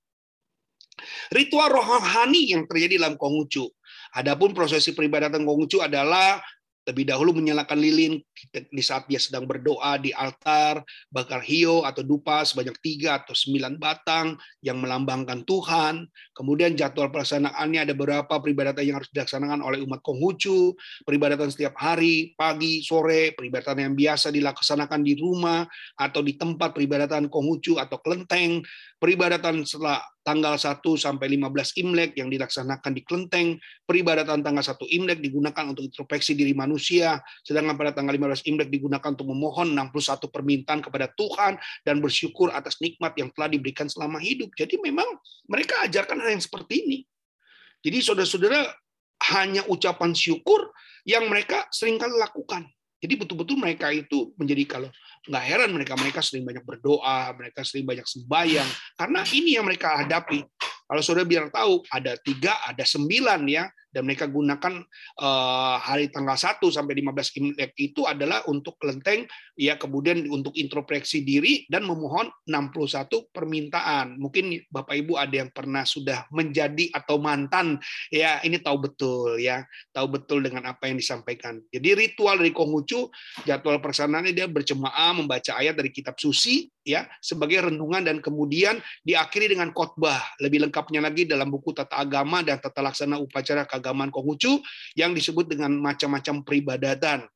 Ritual rohani yang terjadi dalam Konghucu. Adapun prosesi peribadatan Konghucu adalah lebih dahulu menyalakan lilin di saat dia sedang berdoa di altar, bakar hio atau dupa sebanyak tiga atau sembilan batang yang melambangkan Tuhan. Kemudian jadwal pelaksanaannya ada beberapa peribadatan yang harus dilaksanakan oleh umat Konghucu, peribadatan setiap hari, pagi, sore, peribadatan yang biasa dilaksanakan di rumah atau di tempat peribadatan Konghucu atau kelenteng, peribadatan setelah tanggal 1 sampai 15 Imlek yang dilaksanakan di Klenteng, peribadatan tanggal 1 Imlek digunakan untuk introspeksi diri manusia, sedangkan pada tanggal 15 Imlek digunakan untuk memohon 61 permintaan kepada Tuhan dan bersyukur atas nikmat yang telah diberikan selama hidup. Jadi memang mereka ajarkan hal yang seperti ini. Jadi saudara-saudara hanya ucapan syukur yang mereka sering kali lakukan. Jadi betul-betul mereka itu menjadi kalau nggak heran mereka mereka sering banyak berdoa, mereka sering banyak sembahyang karena ini yang mereka hadapi. Kalau saudara biar tahu ada tiga, ada sembilan ya, dan mereka gunakan uh, hari tanggal 1 sampai 15 Imlek itu adalah untuk kelenteng ya kemudian untuk introspeksi diri dan memohon 61 permintaan. Mungkin Bapak Ibu ada yang pernah sudah menjadi atau mantan ya ini tahu betul ya, tahu betul dengan apa yang disampaikan. Jadi ritual dari Konghucu jadwal persanaannya dia berjemaah membaca ayat dari kitab suci ya sebagai renungan dan kemudian diakhiri dengan khotbah. Lebih lengkapnya lagi dalam buku tata agama dan tata laksana upacara keagamaan Konghucu yang disebut dengan macam-macam peribadatan.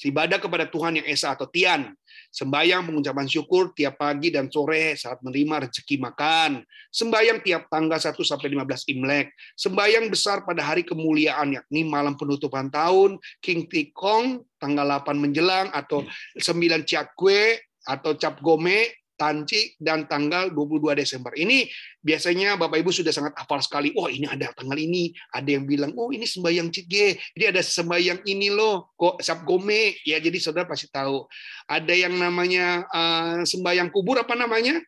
Ibadah kepada Tuhan yang Esa atau Tian. Sembayang pengucapan syukur tiap pagi dan sore saat menerima rezeki makan. Sembayang tiap tanggal 1 sampai 15 Imlek. Sembayang besar pada hari kemuliaan yakni malam penutupan tahun, King Tikong tanggal 8 menjelang atau 9 Ciakwe atau Cap Gome Tanci dan tanggal 22 Desember. Ini biasanya Bapak Ibu sudah sangat hafal sekali. Oh, ini ada tanggal ini. Ada yang bilang, "Oh, ini sembayang Cige." Jadi ada sembayang ini loh, kok Sab Gome. Ya, jadi Saudara pasti tahu. Ada yang namanya uh, sembayang kubur apa namanya?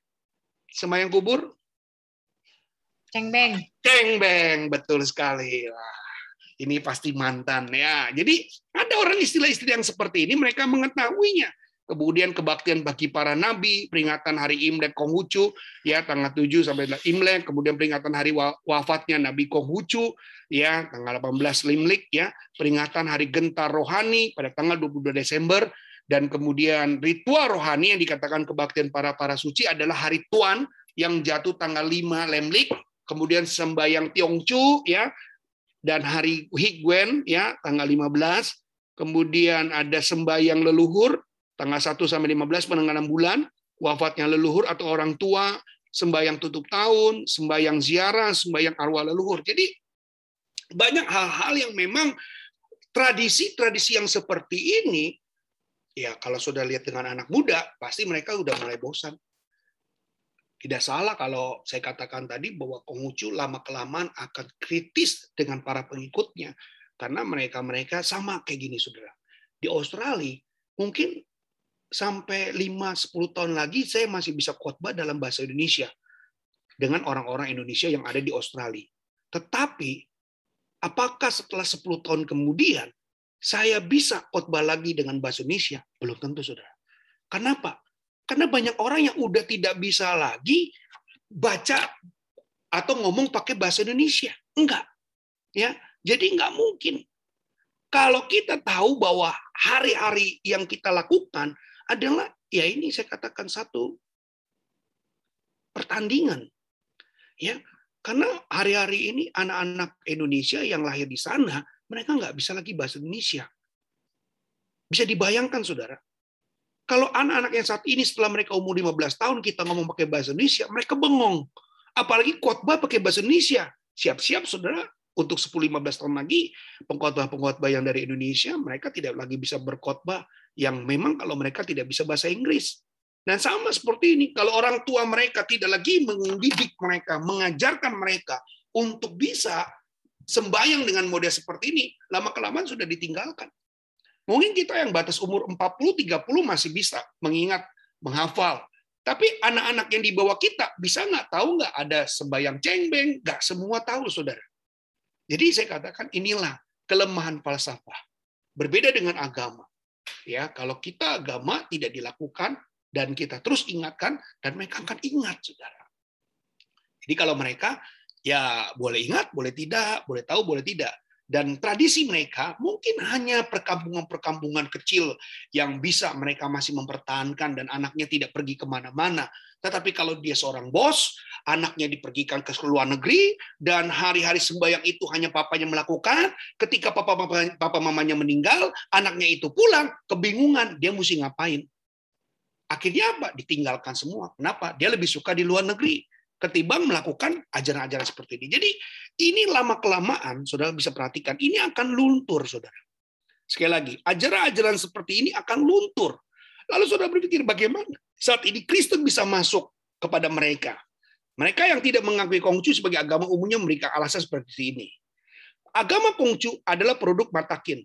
Sembayang kubur? Cengbeng. Cengbeng, betul sekali. Wah, ini pasti mantan ya. Jadi ada orang istilah-istilah yang seperti ini mereka mengetahuinya kemudian kebaktian bagi para nabi, peringatan hari Imlek Konghucu ya tanggal 7 sampai Imlek, kemudian peringatan hari wafatnya Nabi Konghucu ya tanggal 18 Limlik ya, peringatan hari gentar rohani pada tanggal 22 Desember. Dan kemudian ritual rohani yang dikatakan kebaktian para para suci adalah hari Tuan yang jatuh tanggal 5 Lemlik, kemudian sembayang Tiongcu ya. Dan hari Higwen ya tanggal 15 kemudian ada sembayang leluhur tanggal 1 sampai 15 penanganan bulan, wafatnya leluhur atau orang tua, sembahyang tutup tahun, sembahyang ziarah, sembahyang arwah leluhur. Jadi banyak hal-hal yang memang tradisi-tradisi yang seperti ini ya kalau sudah lihat dengan anak muda pasti mereka udah mulai bosan. Tidak salah kalau saya katakan tadi bahwa Konghucu lama kelamaan akan kritis dengan para pengikutnya karena mereka-mereka sama kayak gini saudara. Di Australia mungkin sampai 5-10 tahun lagi saya masih bisa khotbah dalam bahasa Indonesia dengan orang-orang Indonesia yang ada di Australia. Tetapi apakah setelah 10 tahun kemudian saya bisa khotbah lagi dengan bahasa Indonesia? Belum tentu, Saudara. Kenapa? Karena banyak orang yang udah tidak bisa lagi baca atau ngomong pakai bahasa Indonesia. Enggak. Ya, jadi enggak mungkin. Kalau kita tahu bahwa hari-hari yang kita lakukan adalah ya ini saya katakan satu pertandingan. Ya, karena hari-hari ini anak-anak Indonesia yang lahir di sana, mereka nggak bisa lagi bahasa Indonesia. Bisa dibayangkan, saudara. Kalau anak-anak yang saat ini setelah mereka umur 15 tahun kita ngomong pakai bahasa Indonesia, mereka bengong. Apalagi khotbah pakai bahasa Indonesia. Siap-siap, saudara, untuk 10-15 tahun lagi, pengkhotbah-pengkhotbah yang dari Indonesia, mereka tidak lagi bisa berkhotbah yang memang kalau mereka tidak bisa bahasa Inggris. Dan sama seperti ini, kalau orang tua mereka tidak lagi mendidik mereka, mengajarkan mereka untuk bisa sembayang dengan model seperti ini, lama-kelamaan sudah ditinggalkan. Mungkin kita yang batas umur 40-30 masih bisa mengingat, menghafal. Tapi anak-anak yang di bawah kita bisa nggak tahu nggak ada sembayang cengbeng? Nggak semua tahu, saudara. Jadi saya katakan inilah kelemahan falsafah. Berbeda dengan agama. Ya, kalau kita agama tidak dilakukan dan kita terus ingatkan dan mereka akan ingat, saudara. Jadi kalau mereka ya boleh ingat, boleh tidak, boleh tahu, boleh tidak dan tradisi mereka mungkin hanya perkampungan-perkampungan kecil yang bisa mereka masih mempertahankan dan anaknya tidak pergi ke mana-mana. Tetapi kalau dia seorang bos, anaknya dipergikan ke luar negeri, dan hari-hari sembahyang itu hanya papanya melakukan, ketika papa, papa, papa mamanya meninggal, anaknya itu pulang, kebingungan, dia mesti ngapain. Akhirnya apa? Ditinggalkan semua. Kenapa? Dia lebih suka di luar negeri ketimbang melakukan ajaran-ajaran seperti ini. Jadi ini lama-kelamaan, saudara bisa perhatikan, ini akan luntur, saudara. Sekali lagi, ajaran-ajaran seperti ini akan luntur. Lalu saudara berpikir bagaimana saat ini Kristen bisa masuk kepada mereka. Mereka yang tidak mengakui Konghucu sebagai agama umumnya memberikan alasan seperti ini. Agama Konghucu adalah produk Matakin,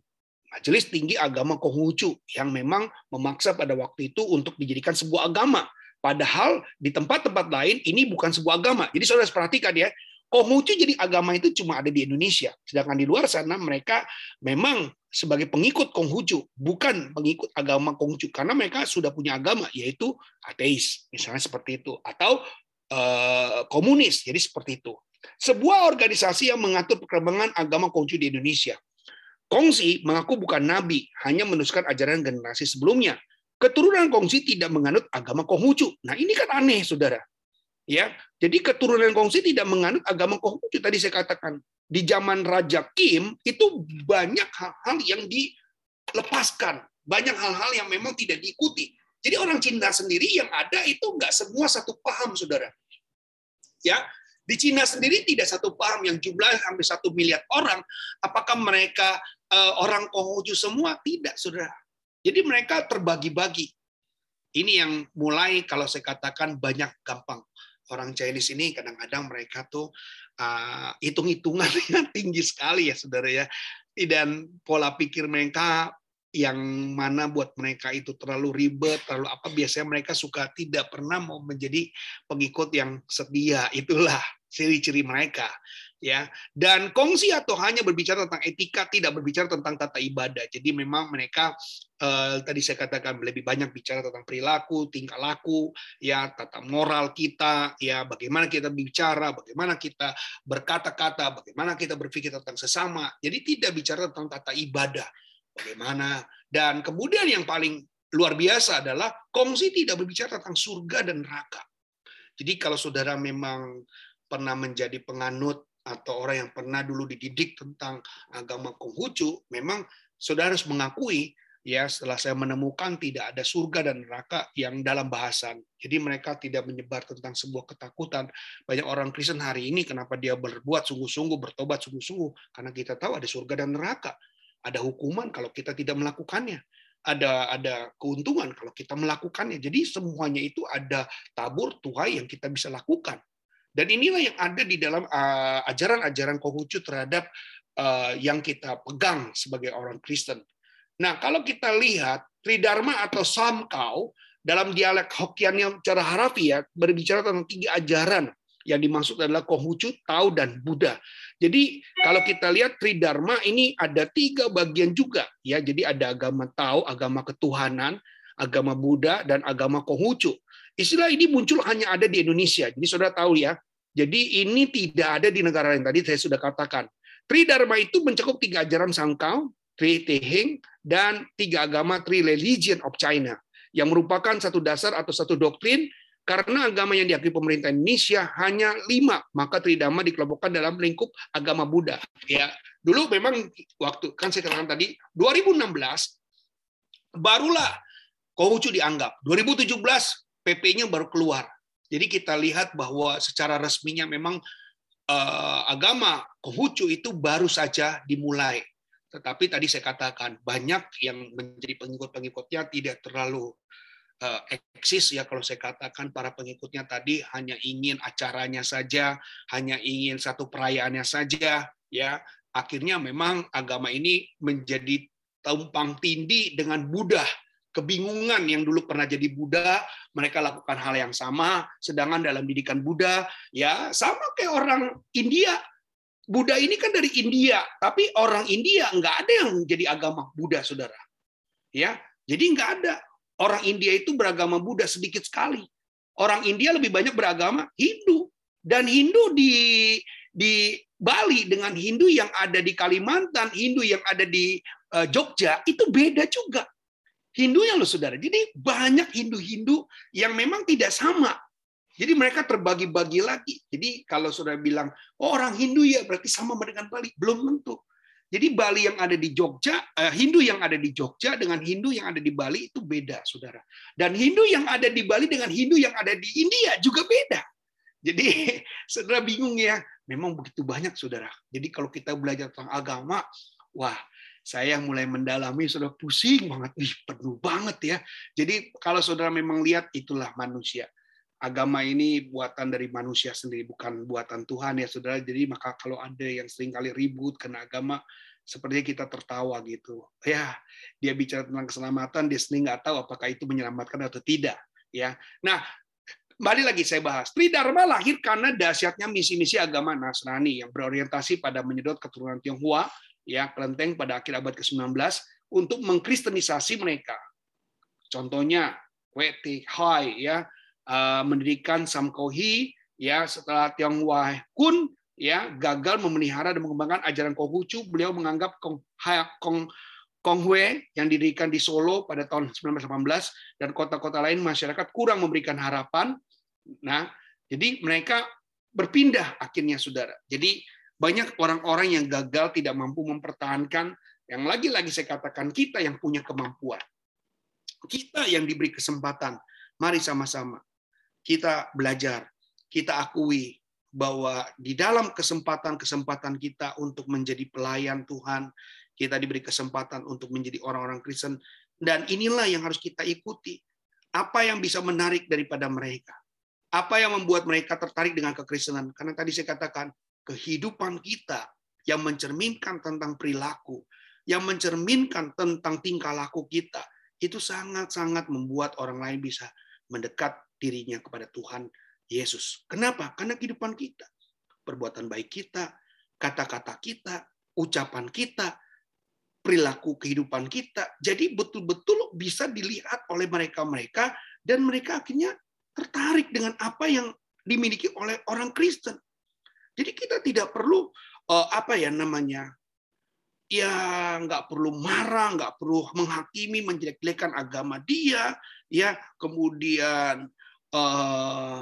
Majelis Tinggi Agama Konghucu yang memang memaksa pada waktu itu untuk dijadikan sebuah agama Padahal di tempat-tempat lain ini bukan sebuah agama. Jadi saudara perhatikan ya, Konghucu jadi agama itu cuma ada di Indonesia. Sedangkan di luar sana mereka memang sebagai pengikut Konghucu, bukan pengikut agama Konghucu. Karena mereka sudah punya agama, yaitu ateis. Misalnya seperti itu. Atau eh, komunis, jadi seperti itu. Sebuah organisasi yang mengatur perkembangan agama Konghucu di Indonesia. Kongsi mengaku bukan nabi, hanya meneruskan ajaran generasi sebelumnya keturunan Kongsi tidak menganut agama Konghucu. Nah, ini kan aneh, Saudara. Ya. Jadi keturunan Kongsi tidak menganut agama Konghucu tadi saya katakan. Di zaman Raja Kim itu banyak hal-hal yang dilepaskan, banyak hal-hal yang memang tidak diikuti. Jadi orang Cina sendiri yang ada itu nggak semua satu paham, Saudara. Ya, di Cina sendiri tidak satu paham yang jumlahnya hampir satu miliar orang. Apakah mereka uh, orang Konghucu semua? Tidak, saudara. Jadi mereka terbagi-bagi. Ini yang mulai kalau saya katakan banyak gampang. Orang Chinese ini kadang-kadang mereka tuh uh, hitung-hitungannya tinggi sekali ya saudara ya. Dan pola pikir mereka yang mana buat mereka itu terlalu ribet, terlalu apa biasanya mereka suka tidak pernah mau menjadi pengikut yang setia. Itulah ciri-ciri mereka ya. Dan kongsi atau hanya berbicara tentang etika tidak berbicara tentang tata ibadah. Jadi memang mereka eh, tadi saya katakan lebih banyak bicara tentang perilaku tingkah laku ya tata moral kita ya bagaimana kita bicara bagaimana kita berkata-kata bagaimana kita berpikir tentang sesama. Jadi tidak bicara tentang tata ibadah. Bagaimana? Dan kemudian yang paling luar biasa adalah kongsi tidak berbicara tentang surga dan neraka. Jadi kalau saudara memang pernah menjadi penganut atau orang yang pernah dulu dididik tentang agama Konghucu, memang saudara harus mengakui ya setelah saya menemukan tidak ada surga dan neraka yang dalam bahasan. Jadi mereka tidak menyebar tentang sebuah ketakutan. Banyak orang Kristen hari ini kenapa dia berbuat sungguh-sungguh, bertobat sungguh-sungguh karena kita tahu ada surga dan neraka. Ada hukuman kalau kita tidak melakukannya. Ada ada keuntungan kalau kita melakukannya. Jadi semuanya itu ada tabur tuai yang kita bisa lakukan. Dan inilah yang ada di dalam uh, ajaran-ajaran Konghucu terhadap uh, yang kita pegang sebagai orang Kristen. Nah, kalau kita lihat Tridharma atau Samkau dalam dialek Hokkien yang cara harafiah berbicara tentang tiga ajaran yang dimaksud adalah Konghucu, Tao, dan Buddha. Jadi kalau kita lihat Tridharma ini ada tiga bagian juga ya. Jadi ada agama Tao, agama ketuhanan, agama Buddha, dan agama Konghucu. Istilah ini muncul hanya ada di Indonesia. Jadi saudara tahu ya, jadi ini tidak ada di negara lain. Tadi saya sudah katakan. Tridharma itu mencakup tiga ajaran Sangkau, Tri Tehing, dan tiga agama Tri Religion of China, yang merupakan satu dasar atau satu doktrin karena agama yang diakui pemerintah Indonesia hanya lima, maka Tridharma dikelompokkan dalam lingkup agama Buddha. Ya, dulu memang waktu kan saya katakan tadi 2016 barulah Konghucu dianggap. 2017 PP-nya baru keluar. Jadi kita lihat bahwa secara resminya memang uh, agama Konghucu itu baru saja dimulai. Tetapi tadi saya katakan banyak yang menjadi pengikut-pengikutnya tidak terlalu uh, eksis ya kalau saya katakan para pengikutnya tadi hanya ingin acaranya saja, hanya ingin satu perayaannya saja ya. Akhirnya memang agama ini menjadi tumpang tindih dengan Buddha kebingungan yang dulu pernah jadi Buddha, mereka lakukan hal yang sama, sedangkan dalam didikan Buddha ya sama kayak orang India. Buddha ini kan dari India, tapi orang India nggak ada yang jadi agama Buddha, saudara. Ya, jadi nggak ada. Orang India itu beragama Buddha sedikit sekali. Orang India lebih banyak beragama Hindu dan Hindu di di Bali dengan Hindu yang ada di Kalimantan, Hindu yang ada di eh, Jogja itu beda juga. Hindunya loh saudara. Jadi banyak Hindu-Hindu yang memang tidak sama. Jadi mereka terbagi-bagi lagi. Jadi kalau saudara bilang, oh orang Hindu ya berarti sama dengan Bali. Belum tentu. Jadi Bali yang ada di Jogja, eh, Hindu yang ada di Jogja dengan Hindu yang ada di Bali itu beda, saudara. Dan Hindu yang ada di Bali dengan Hindu yang ada di India juga beda. Jadi saudara bingung ya, memang begitu banyak saudara. Jadi kalau kita belajar tentang agama, wah saya mulai mendalami sudah pusing banget, ih penuh banget ya. Jadi kalau saudara memang lihat itulah manusia. Agama ini buatan dari manusia sendiri, bukan buatan Tuhan ya saudara. Jadi maka kalau ada yang sering kali ribut karena agama, sepertinya kita tertawa gitu. Ya, dia bicara tentang keselamatan, dia sendiri nggak tahu apakah itu menyelamatkan atau tidak. Ya, nah kembali lagi saya bahas. Tridharma lahir karena dahsyatnya misi-misi agama Nasrani yang berorientasi pada menyedot keturunan Tionghoa ya kelenteng pada akhir abad ke-19 untuk mengkristenisasi mereka. Contohnya Weti Hai ya eh, mendirikan Samkohi ya setelah Tionghoa Kun ya gagal memelihara dan mengembangkan ajaran Konghucu, beliau menganggap Kong, Kong Konghue yang didirikan di Solo pada tahun 1918 dan kota-kota lain masyarakat kurang memberikan harapan. Nah, jadi mereka berpindah akhirnya saudara. Jadi banyak orang-orang yang gagal tidak mampu mempertahankan yang lagi-lagi saya katakan kita yang punya kemampuan. Kita yang diberi kesempatan. Mari sama-sama kita belajar, kita akui bahwa di dalam kesempatan-kesempatan kita untuk menjadi pelayan Tuhan, kita diberi kesempatan untuk menjadi orang-orang Kristen dan inilah yang harus kita ikuti. Apa yang bisa menarik daripada mereka? Apa yang membuat mereka tertarik dengan kekristenan? Karena tadi saya katakan, kehidupan kita yang mencerminkan tentang perilaku, yang mencerminkan tentang tingkah laku kita, itu sangat-sangat membuat orang lain bisa mendekat dirinya kepada Tuhan Yesus. Kenapa? Karena kehidupan kita, perbuatan baik kita, kata-kata kita, ucapan kita, perilaku kehidupan kita. Jadi betul-betul bisa dilihat oleh mereka-mereka dan mereka akhirnya tertarik dengan apa yang dimiliki oleh orang Kristen. Jadi kita tidak perlu uh, apa ya namanya ya nggak perlu marah, nggak perlu menghakimi, menjelek-jelekan agama dia, ya kemudian uh,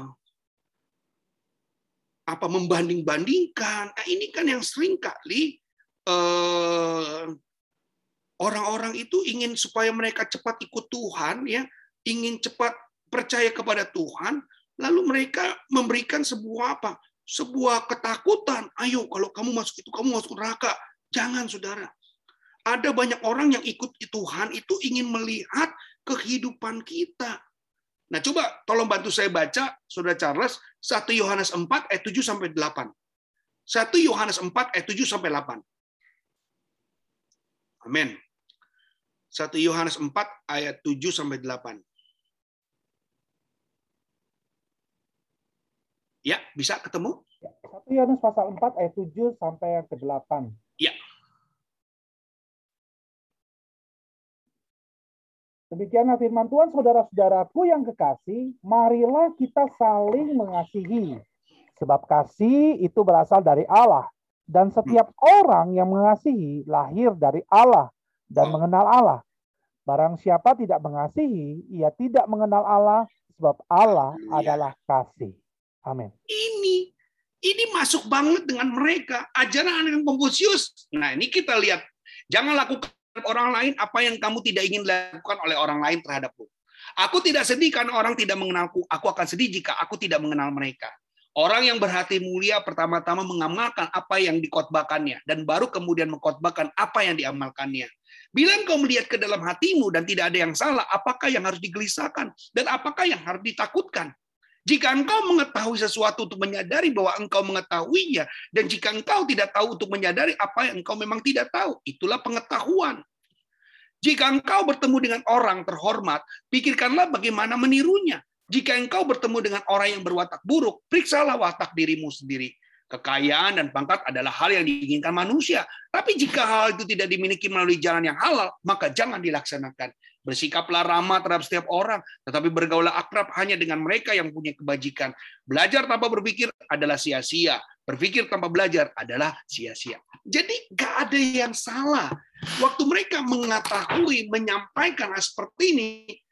apa membanding-bandingkan. Nah, ini kan yang sering kali uh, orang-orang itu ingin supaya mereka cepat ikut Tuhan, ya ingin cepat percaya kepada Tuhan, lalu mereka memberikan sebuah apa sebuah ketakutan. Ayo, kalau kamu masuk itu, kamu masuk neraka. Jangan, saudara. Ada banyak orang yang ikut Tuhan itu ingin melihat kehidupan kita. Nah, coba tolong bantu saya baca, Saudara Charles, 1 Yohanes 4 ayat 7 sampai 8. 1 Yohanes 4 ayat 7 sampai 8. Amin. 1 Yohanes 4 ayat 7 sampai 8. Ya, bisa ketemu? 1 Yohanes pasal 4 ayat 7 sampai yang ke-8. Ya. Demikianlah firman Tuhan, saudara-saudaraku yang kekasih, marilah kita saling mengasihi. Sebab kasih itu berasal dari Allah. Dan setiap hmm. orang yang mengasihi lahir dari Allah dan oh. mengenal Allah. Barang siapa tidak mengasihi, ia tidak mengenal Allah, sebab Allah adalah kasih. Amin. Ini ini masuk banget dengan mereka ajaran anak Konfusius. Nah, ini kita lihat. Jangan lakukan orang lain apa yang kamu tidak ingin lakukan oleh orang lain terhadapmu. Aku tidak sedih karena orang tidak mengenalku. Aku akan sedih jika aku tidak mengenal mereka. Orang yang berhati mulia pertama-tama mengamalkan apa yang dikotbahkannya dan baru kemudian mengkotbahkan apa yang diamalkannya. Bila engkau melihat ke dalam hatimu dan tidak ada yang salah, apakah yang harus digelisahkan dan apakah yang harus ditakutkan? Jika engkau mengetahui sesuatu untuk menyadari bahwa engkau mengetahuinya, dan jika engkau tidak tahu untuk menyadari apa yang engkau memang tidak tahu, itulah pengetahuan. Jika engkau bertemu dengan orang terhormat, pikirkanlah bagaimana menirunya. Jika engkau bertemu dengan orang yang berwatak buruk, periksalah watak dirimu sendiri. Kekayaan dan pangkat adalah hal yang diinginkan manusia. Tapi jika hal itu tidak dimiliki melalui jalan yang halal, maka jangan dilaksanakan. Bersikaplah ramah terhadap setiap orang, tetapi bergaulah akrab hanya dengan mereka yang punya kebajikan. Belajar tanpa berpikir adalah sia-sia. Berpikir tanpa belajar adalah sia-sia. Jadi gak ada yang salah. Waktu mereka mengetahui, menyampaikan hal seperti ini,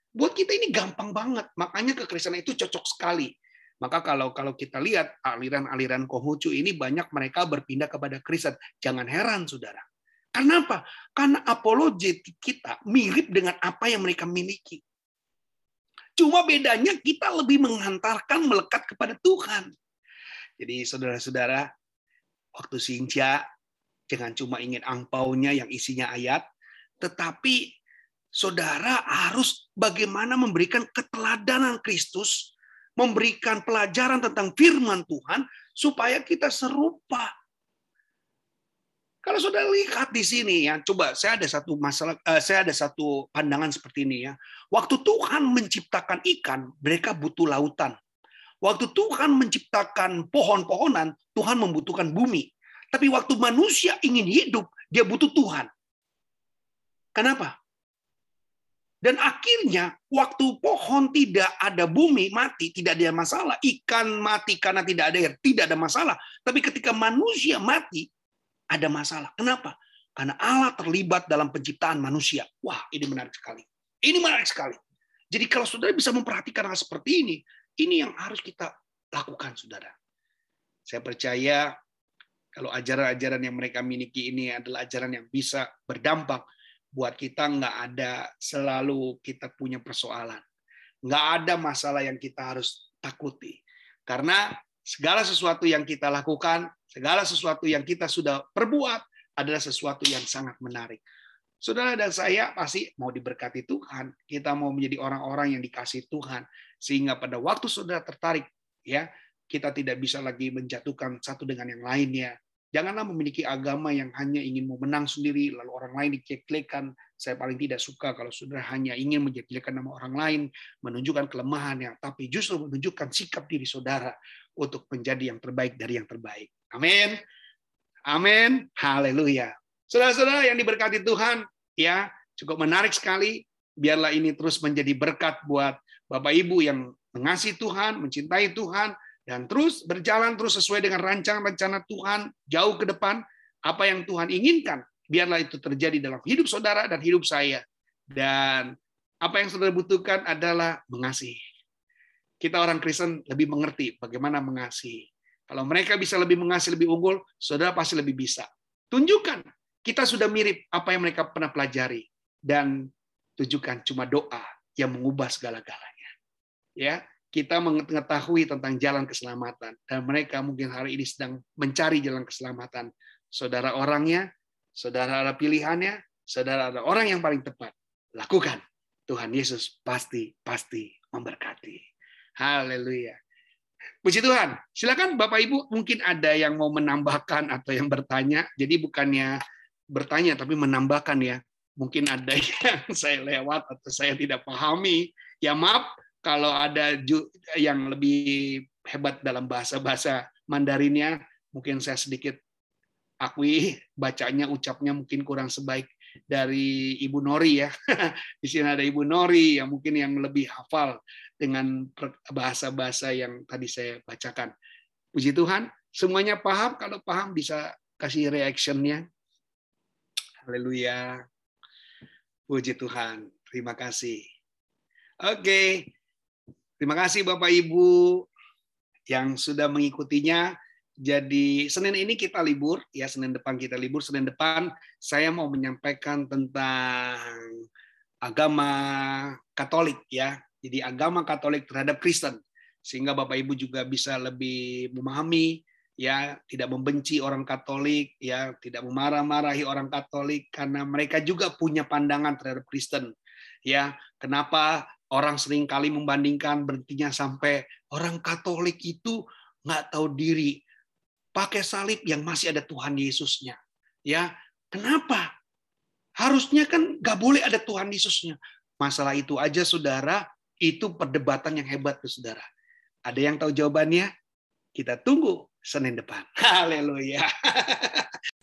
buat kita ini gampang banget. Makanya kekristenan itu cocok sekali. Maka kalau kalau kita lihat aliran-aliran Konghucu ini banyak mereka berpindah kepada Kristen. Jangan heran, saudara. Kenapa? Karena apologetik kita mirip dengan apa yang mereka miliki. Cuma bedanya kita lebih menghantarkan melekat kepada Tuhan. Jadi saudara-saudara, waktu Sinja jangan cuma ingin angpaunya yang isinya ayat, tetapi saudara harus bagaimana memberikan keteladanan Kristus memberikan pelajaran tentang firman Tuhan supaya kita serupa. Kalau sudah lihat di sini ya, coba saya ada satu masalah, uh, saya ada satu pandangan seperti ini ya. Waktu Tuhan menciptakan ikan, mereka butuh lautan. Waktu Tuhan menciptakan pohon-pohonan, Tuhan membutuhkan bumi. Tapi waktu manusia ingin hidup, dia butuh Tuhan. Kenapa? Dan akhirnya waktu pohon tidak ada bumi mati, tidak ada masalah. Ikan mati karena tidak ada air, tidak ada masalah. Tapi ketika manusia mati, ada masalah. Kenapa? Karena Allah terlibat dalam penciptaan manusia. Wah, ini menarik sekali. Ini menarik sekali. Jadi kalau saudara bisa memperhatikan hal seperti ini, ini yang harus kita lakukan, saudara. Saya percaya kalau ajaran-ajaran yang mereka miliki ini adalah ajaran yang bisa berdampak buat kita nggak ada selalu kita punya persoalan. Nggak ada masalah yang kita harus takuti. Karena segala sesuatu yang kita lakukan, segala sesuatu yang kita sudah perbuat adalah sesuatu yang sangat menarik. Saudara dan saya pasti mau diberkati Tuhan. Kita mau menjadi orang-orang yang dikasih Tuhan. Sehingga pada waktu saudara tertarik, ya kita tidak bisa lagi menjatuhkan satu dengan yang lainnya. Janganlah memiliki agama yang hanya ingin memenang sendiri, lalu orang lain diceklekan. Saya paling tidak suka kalau saudara hanya ingin menjeklekan nama orang lain, menunjukkan kelemahannya, tapi justru menunjukkan sikap diri saudara untuk menjadi yang terbaik dari yang terbaik. Amin. Amin. Haleluya. Saudara-saudara yang diberkati Tuhan, ya cukup menarik sekali. Biarlah ini terus menjadi berkat buat Bapak Ibu yang mengasihi Tuhan, mencintai Tuhan, dan terus berjalan terus sesuai dengan rancangan rencana Tuhan jauh ke depan apa yang Tuhan inginkan biarlah itu terjadi dalam hidup saudara dan hidup saya dan apa yang saudara butuhkan adalah mengasihi kita orang Kristen lebih mengerti bagaimana mengasihi kalau mereka bisa lebih mengasihi lebih unggul saudara pasti lebih bisa tunjukkan kita sudah mirip apa yang mereka pernah pelajari dan tunjukkan cuma doa yang mengubah segala-galanya ya kita mengetahui tentang jalan keselamatan dan mereka mungkin hari ini sedang mencari jalan keselamatan. Saudara orangnya, saudara ada pilihannya, saudara ada orang yang paling tepat. Lakukan. Tuhan Yesus pasti pasti memberkati. Haleluya. Puji Tuhan. Silakan Bapak Ibu mungkin ada yang mau menambahkan atau yang bertanya. Jadi bukannya bertanya tapi menambahkan ya. Mungkin ada yang saya lewat atau saya tidak pahami. Ya maaf, kalau ada yang lebih hebat dalam bahasa-bahasa Mandarinnya, mungkin saya sedikit akui bacanya, ucapnya mungkin kurang sebaik dari Ibu Nori ya. Di sini ada Ibu Nori yang mungkin yang lebih hafal dengan bahasa-bahasa yang tadi saya bacakan. Puji Tuhan, semuanya paham. Kalau paham bisa kasih reactionnya. Haleluya. Puji Tuhan. Terima kasih. Oke, Terima kasih Bapak Ibu yang sudah mengikutinya. Jadi Senin ini kita libur, ya Senin depan kita libur. Senin depan saya mau menyampaikan tentang agama Katolik ya. Jadi agama Katolik terhadap Kristen sehingga Bapak Ibu juga bisa lebih memahami ya, tidak membenci orang Katolik ya, tidak memarah-marahi orang Katolik karena mereka juga punya pandangan terhadap Kristen. Ya, kenapa Orang sering kali membandingkan berhentinya sampai orang Katolik itu nggak tahu diri. Pakai salib yang masih ada Tuhan Yesusnya. Ya, kenapa? Harus Harusnya kan nggak boleh ada Tuhan Yesusnya. Masalah itu aja, saudara, itu perdebatan yang hebat, tuh, saudara. Ada yang tahu jawabannya? Kita tunggu Senin depan. Haleluya.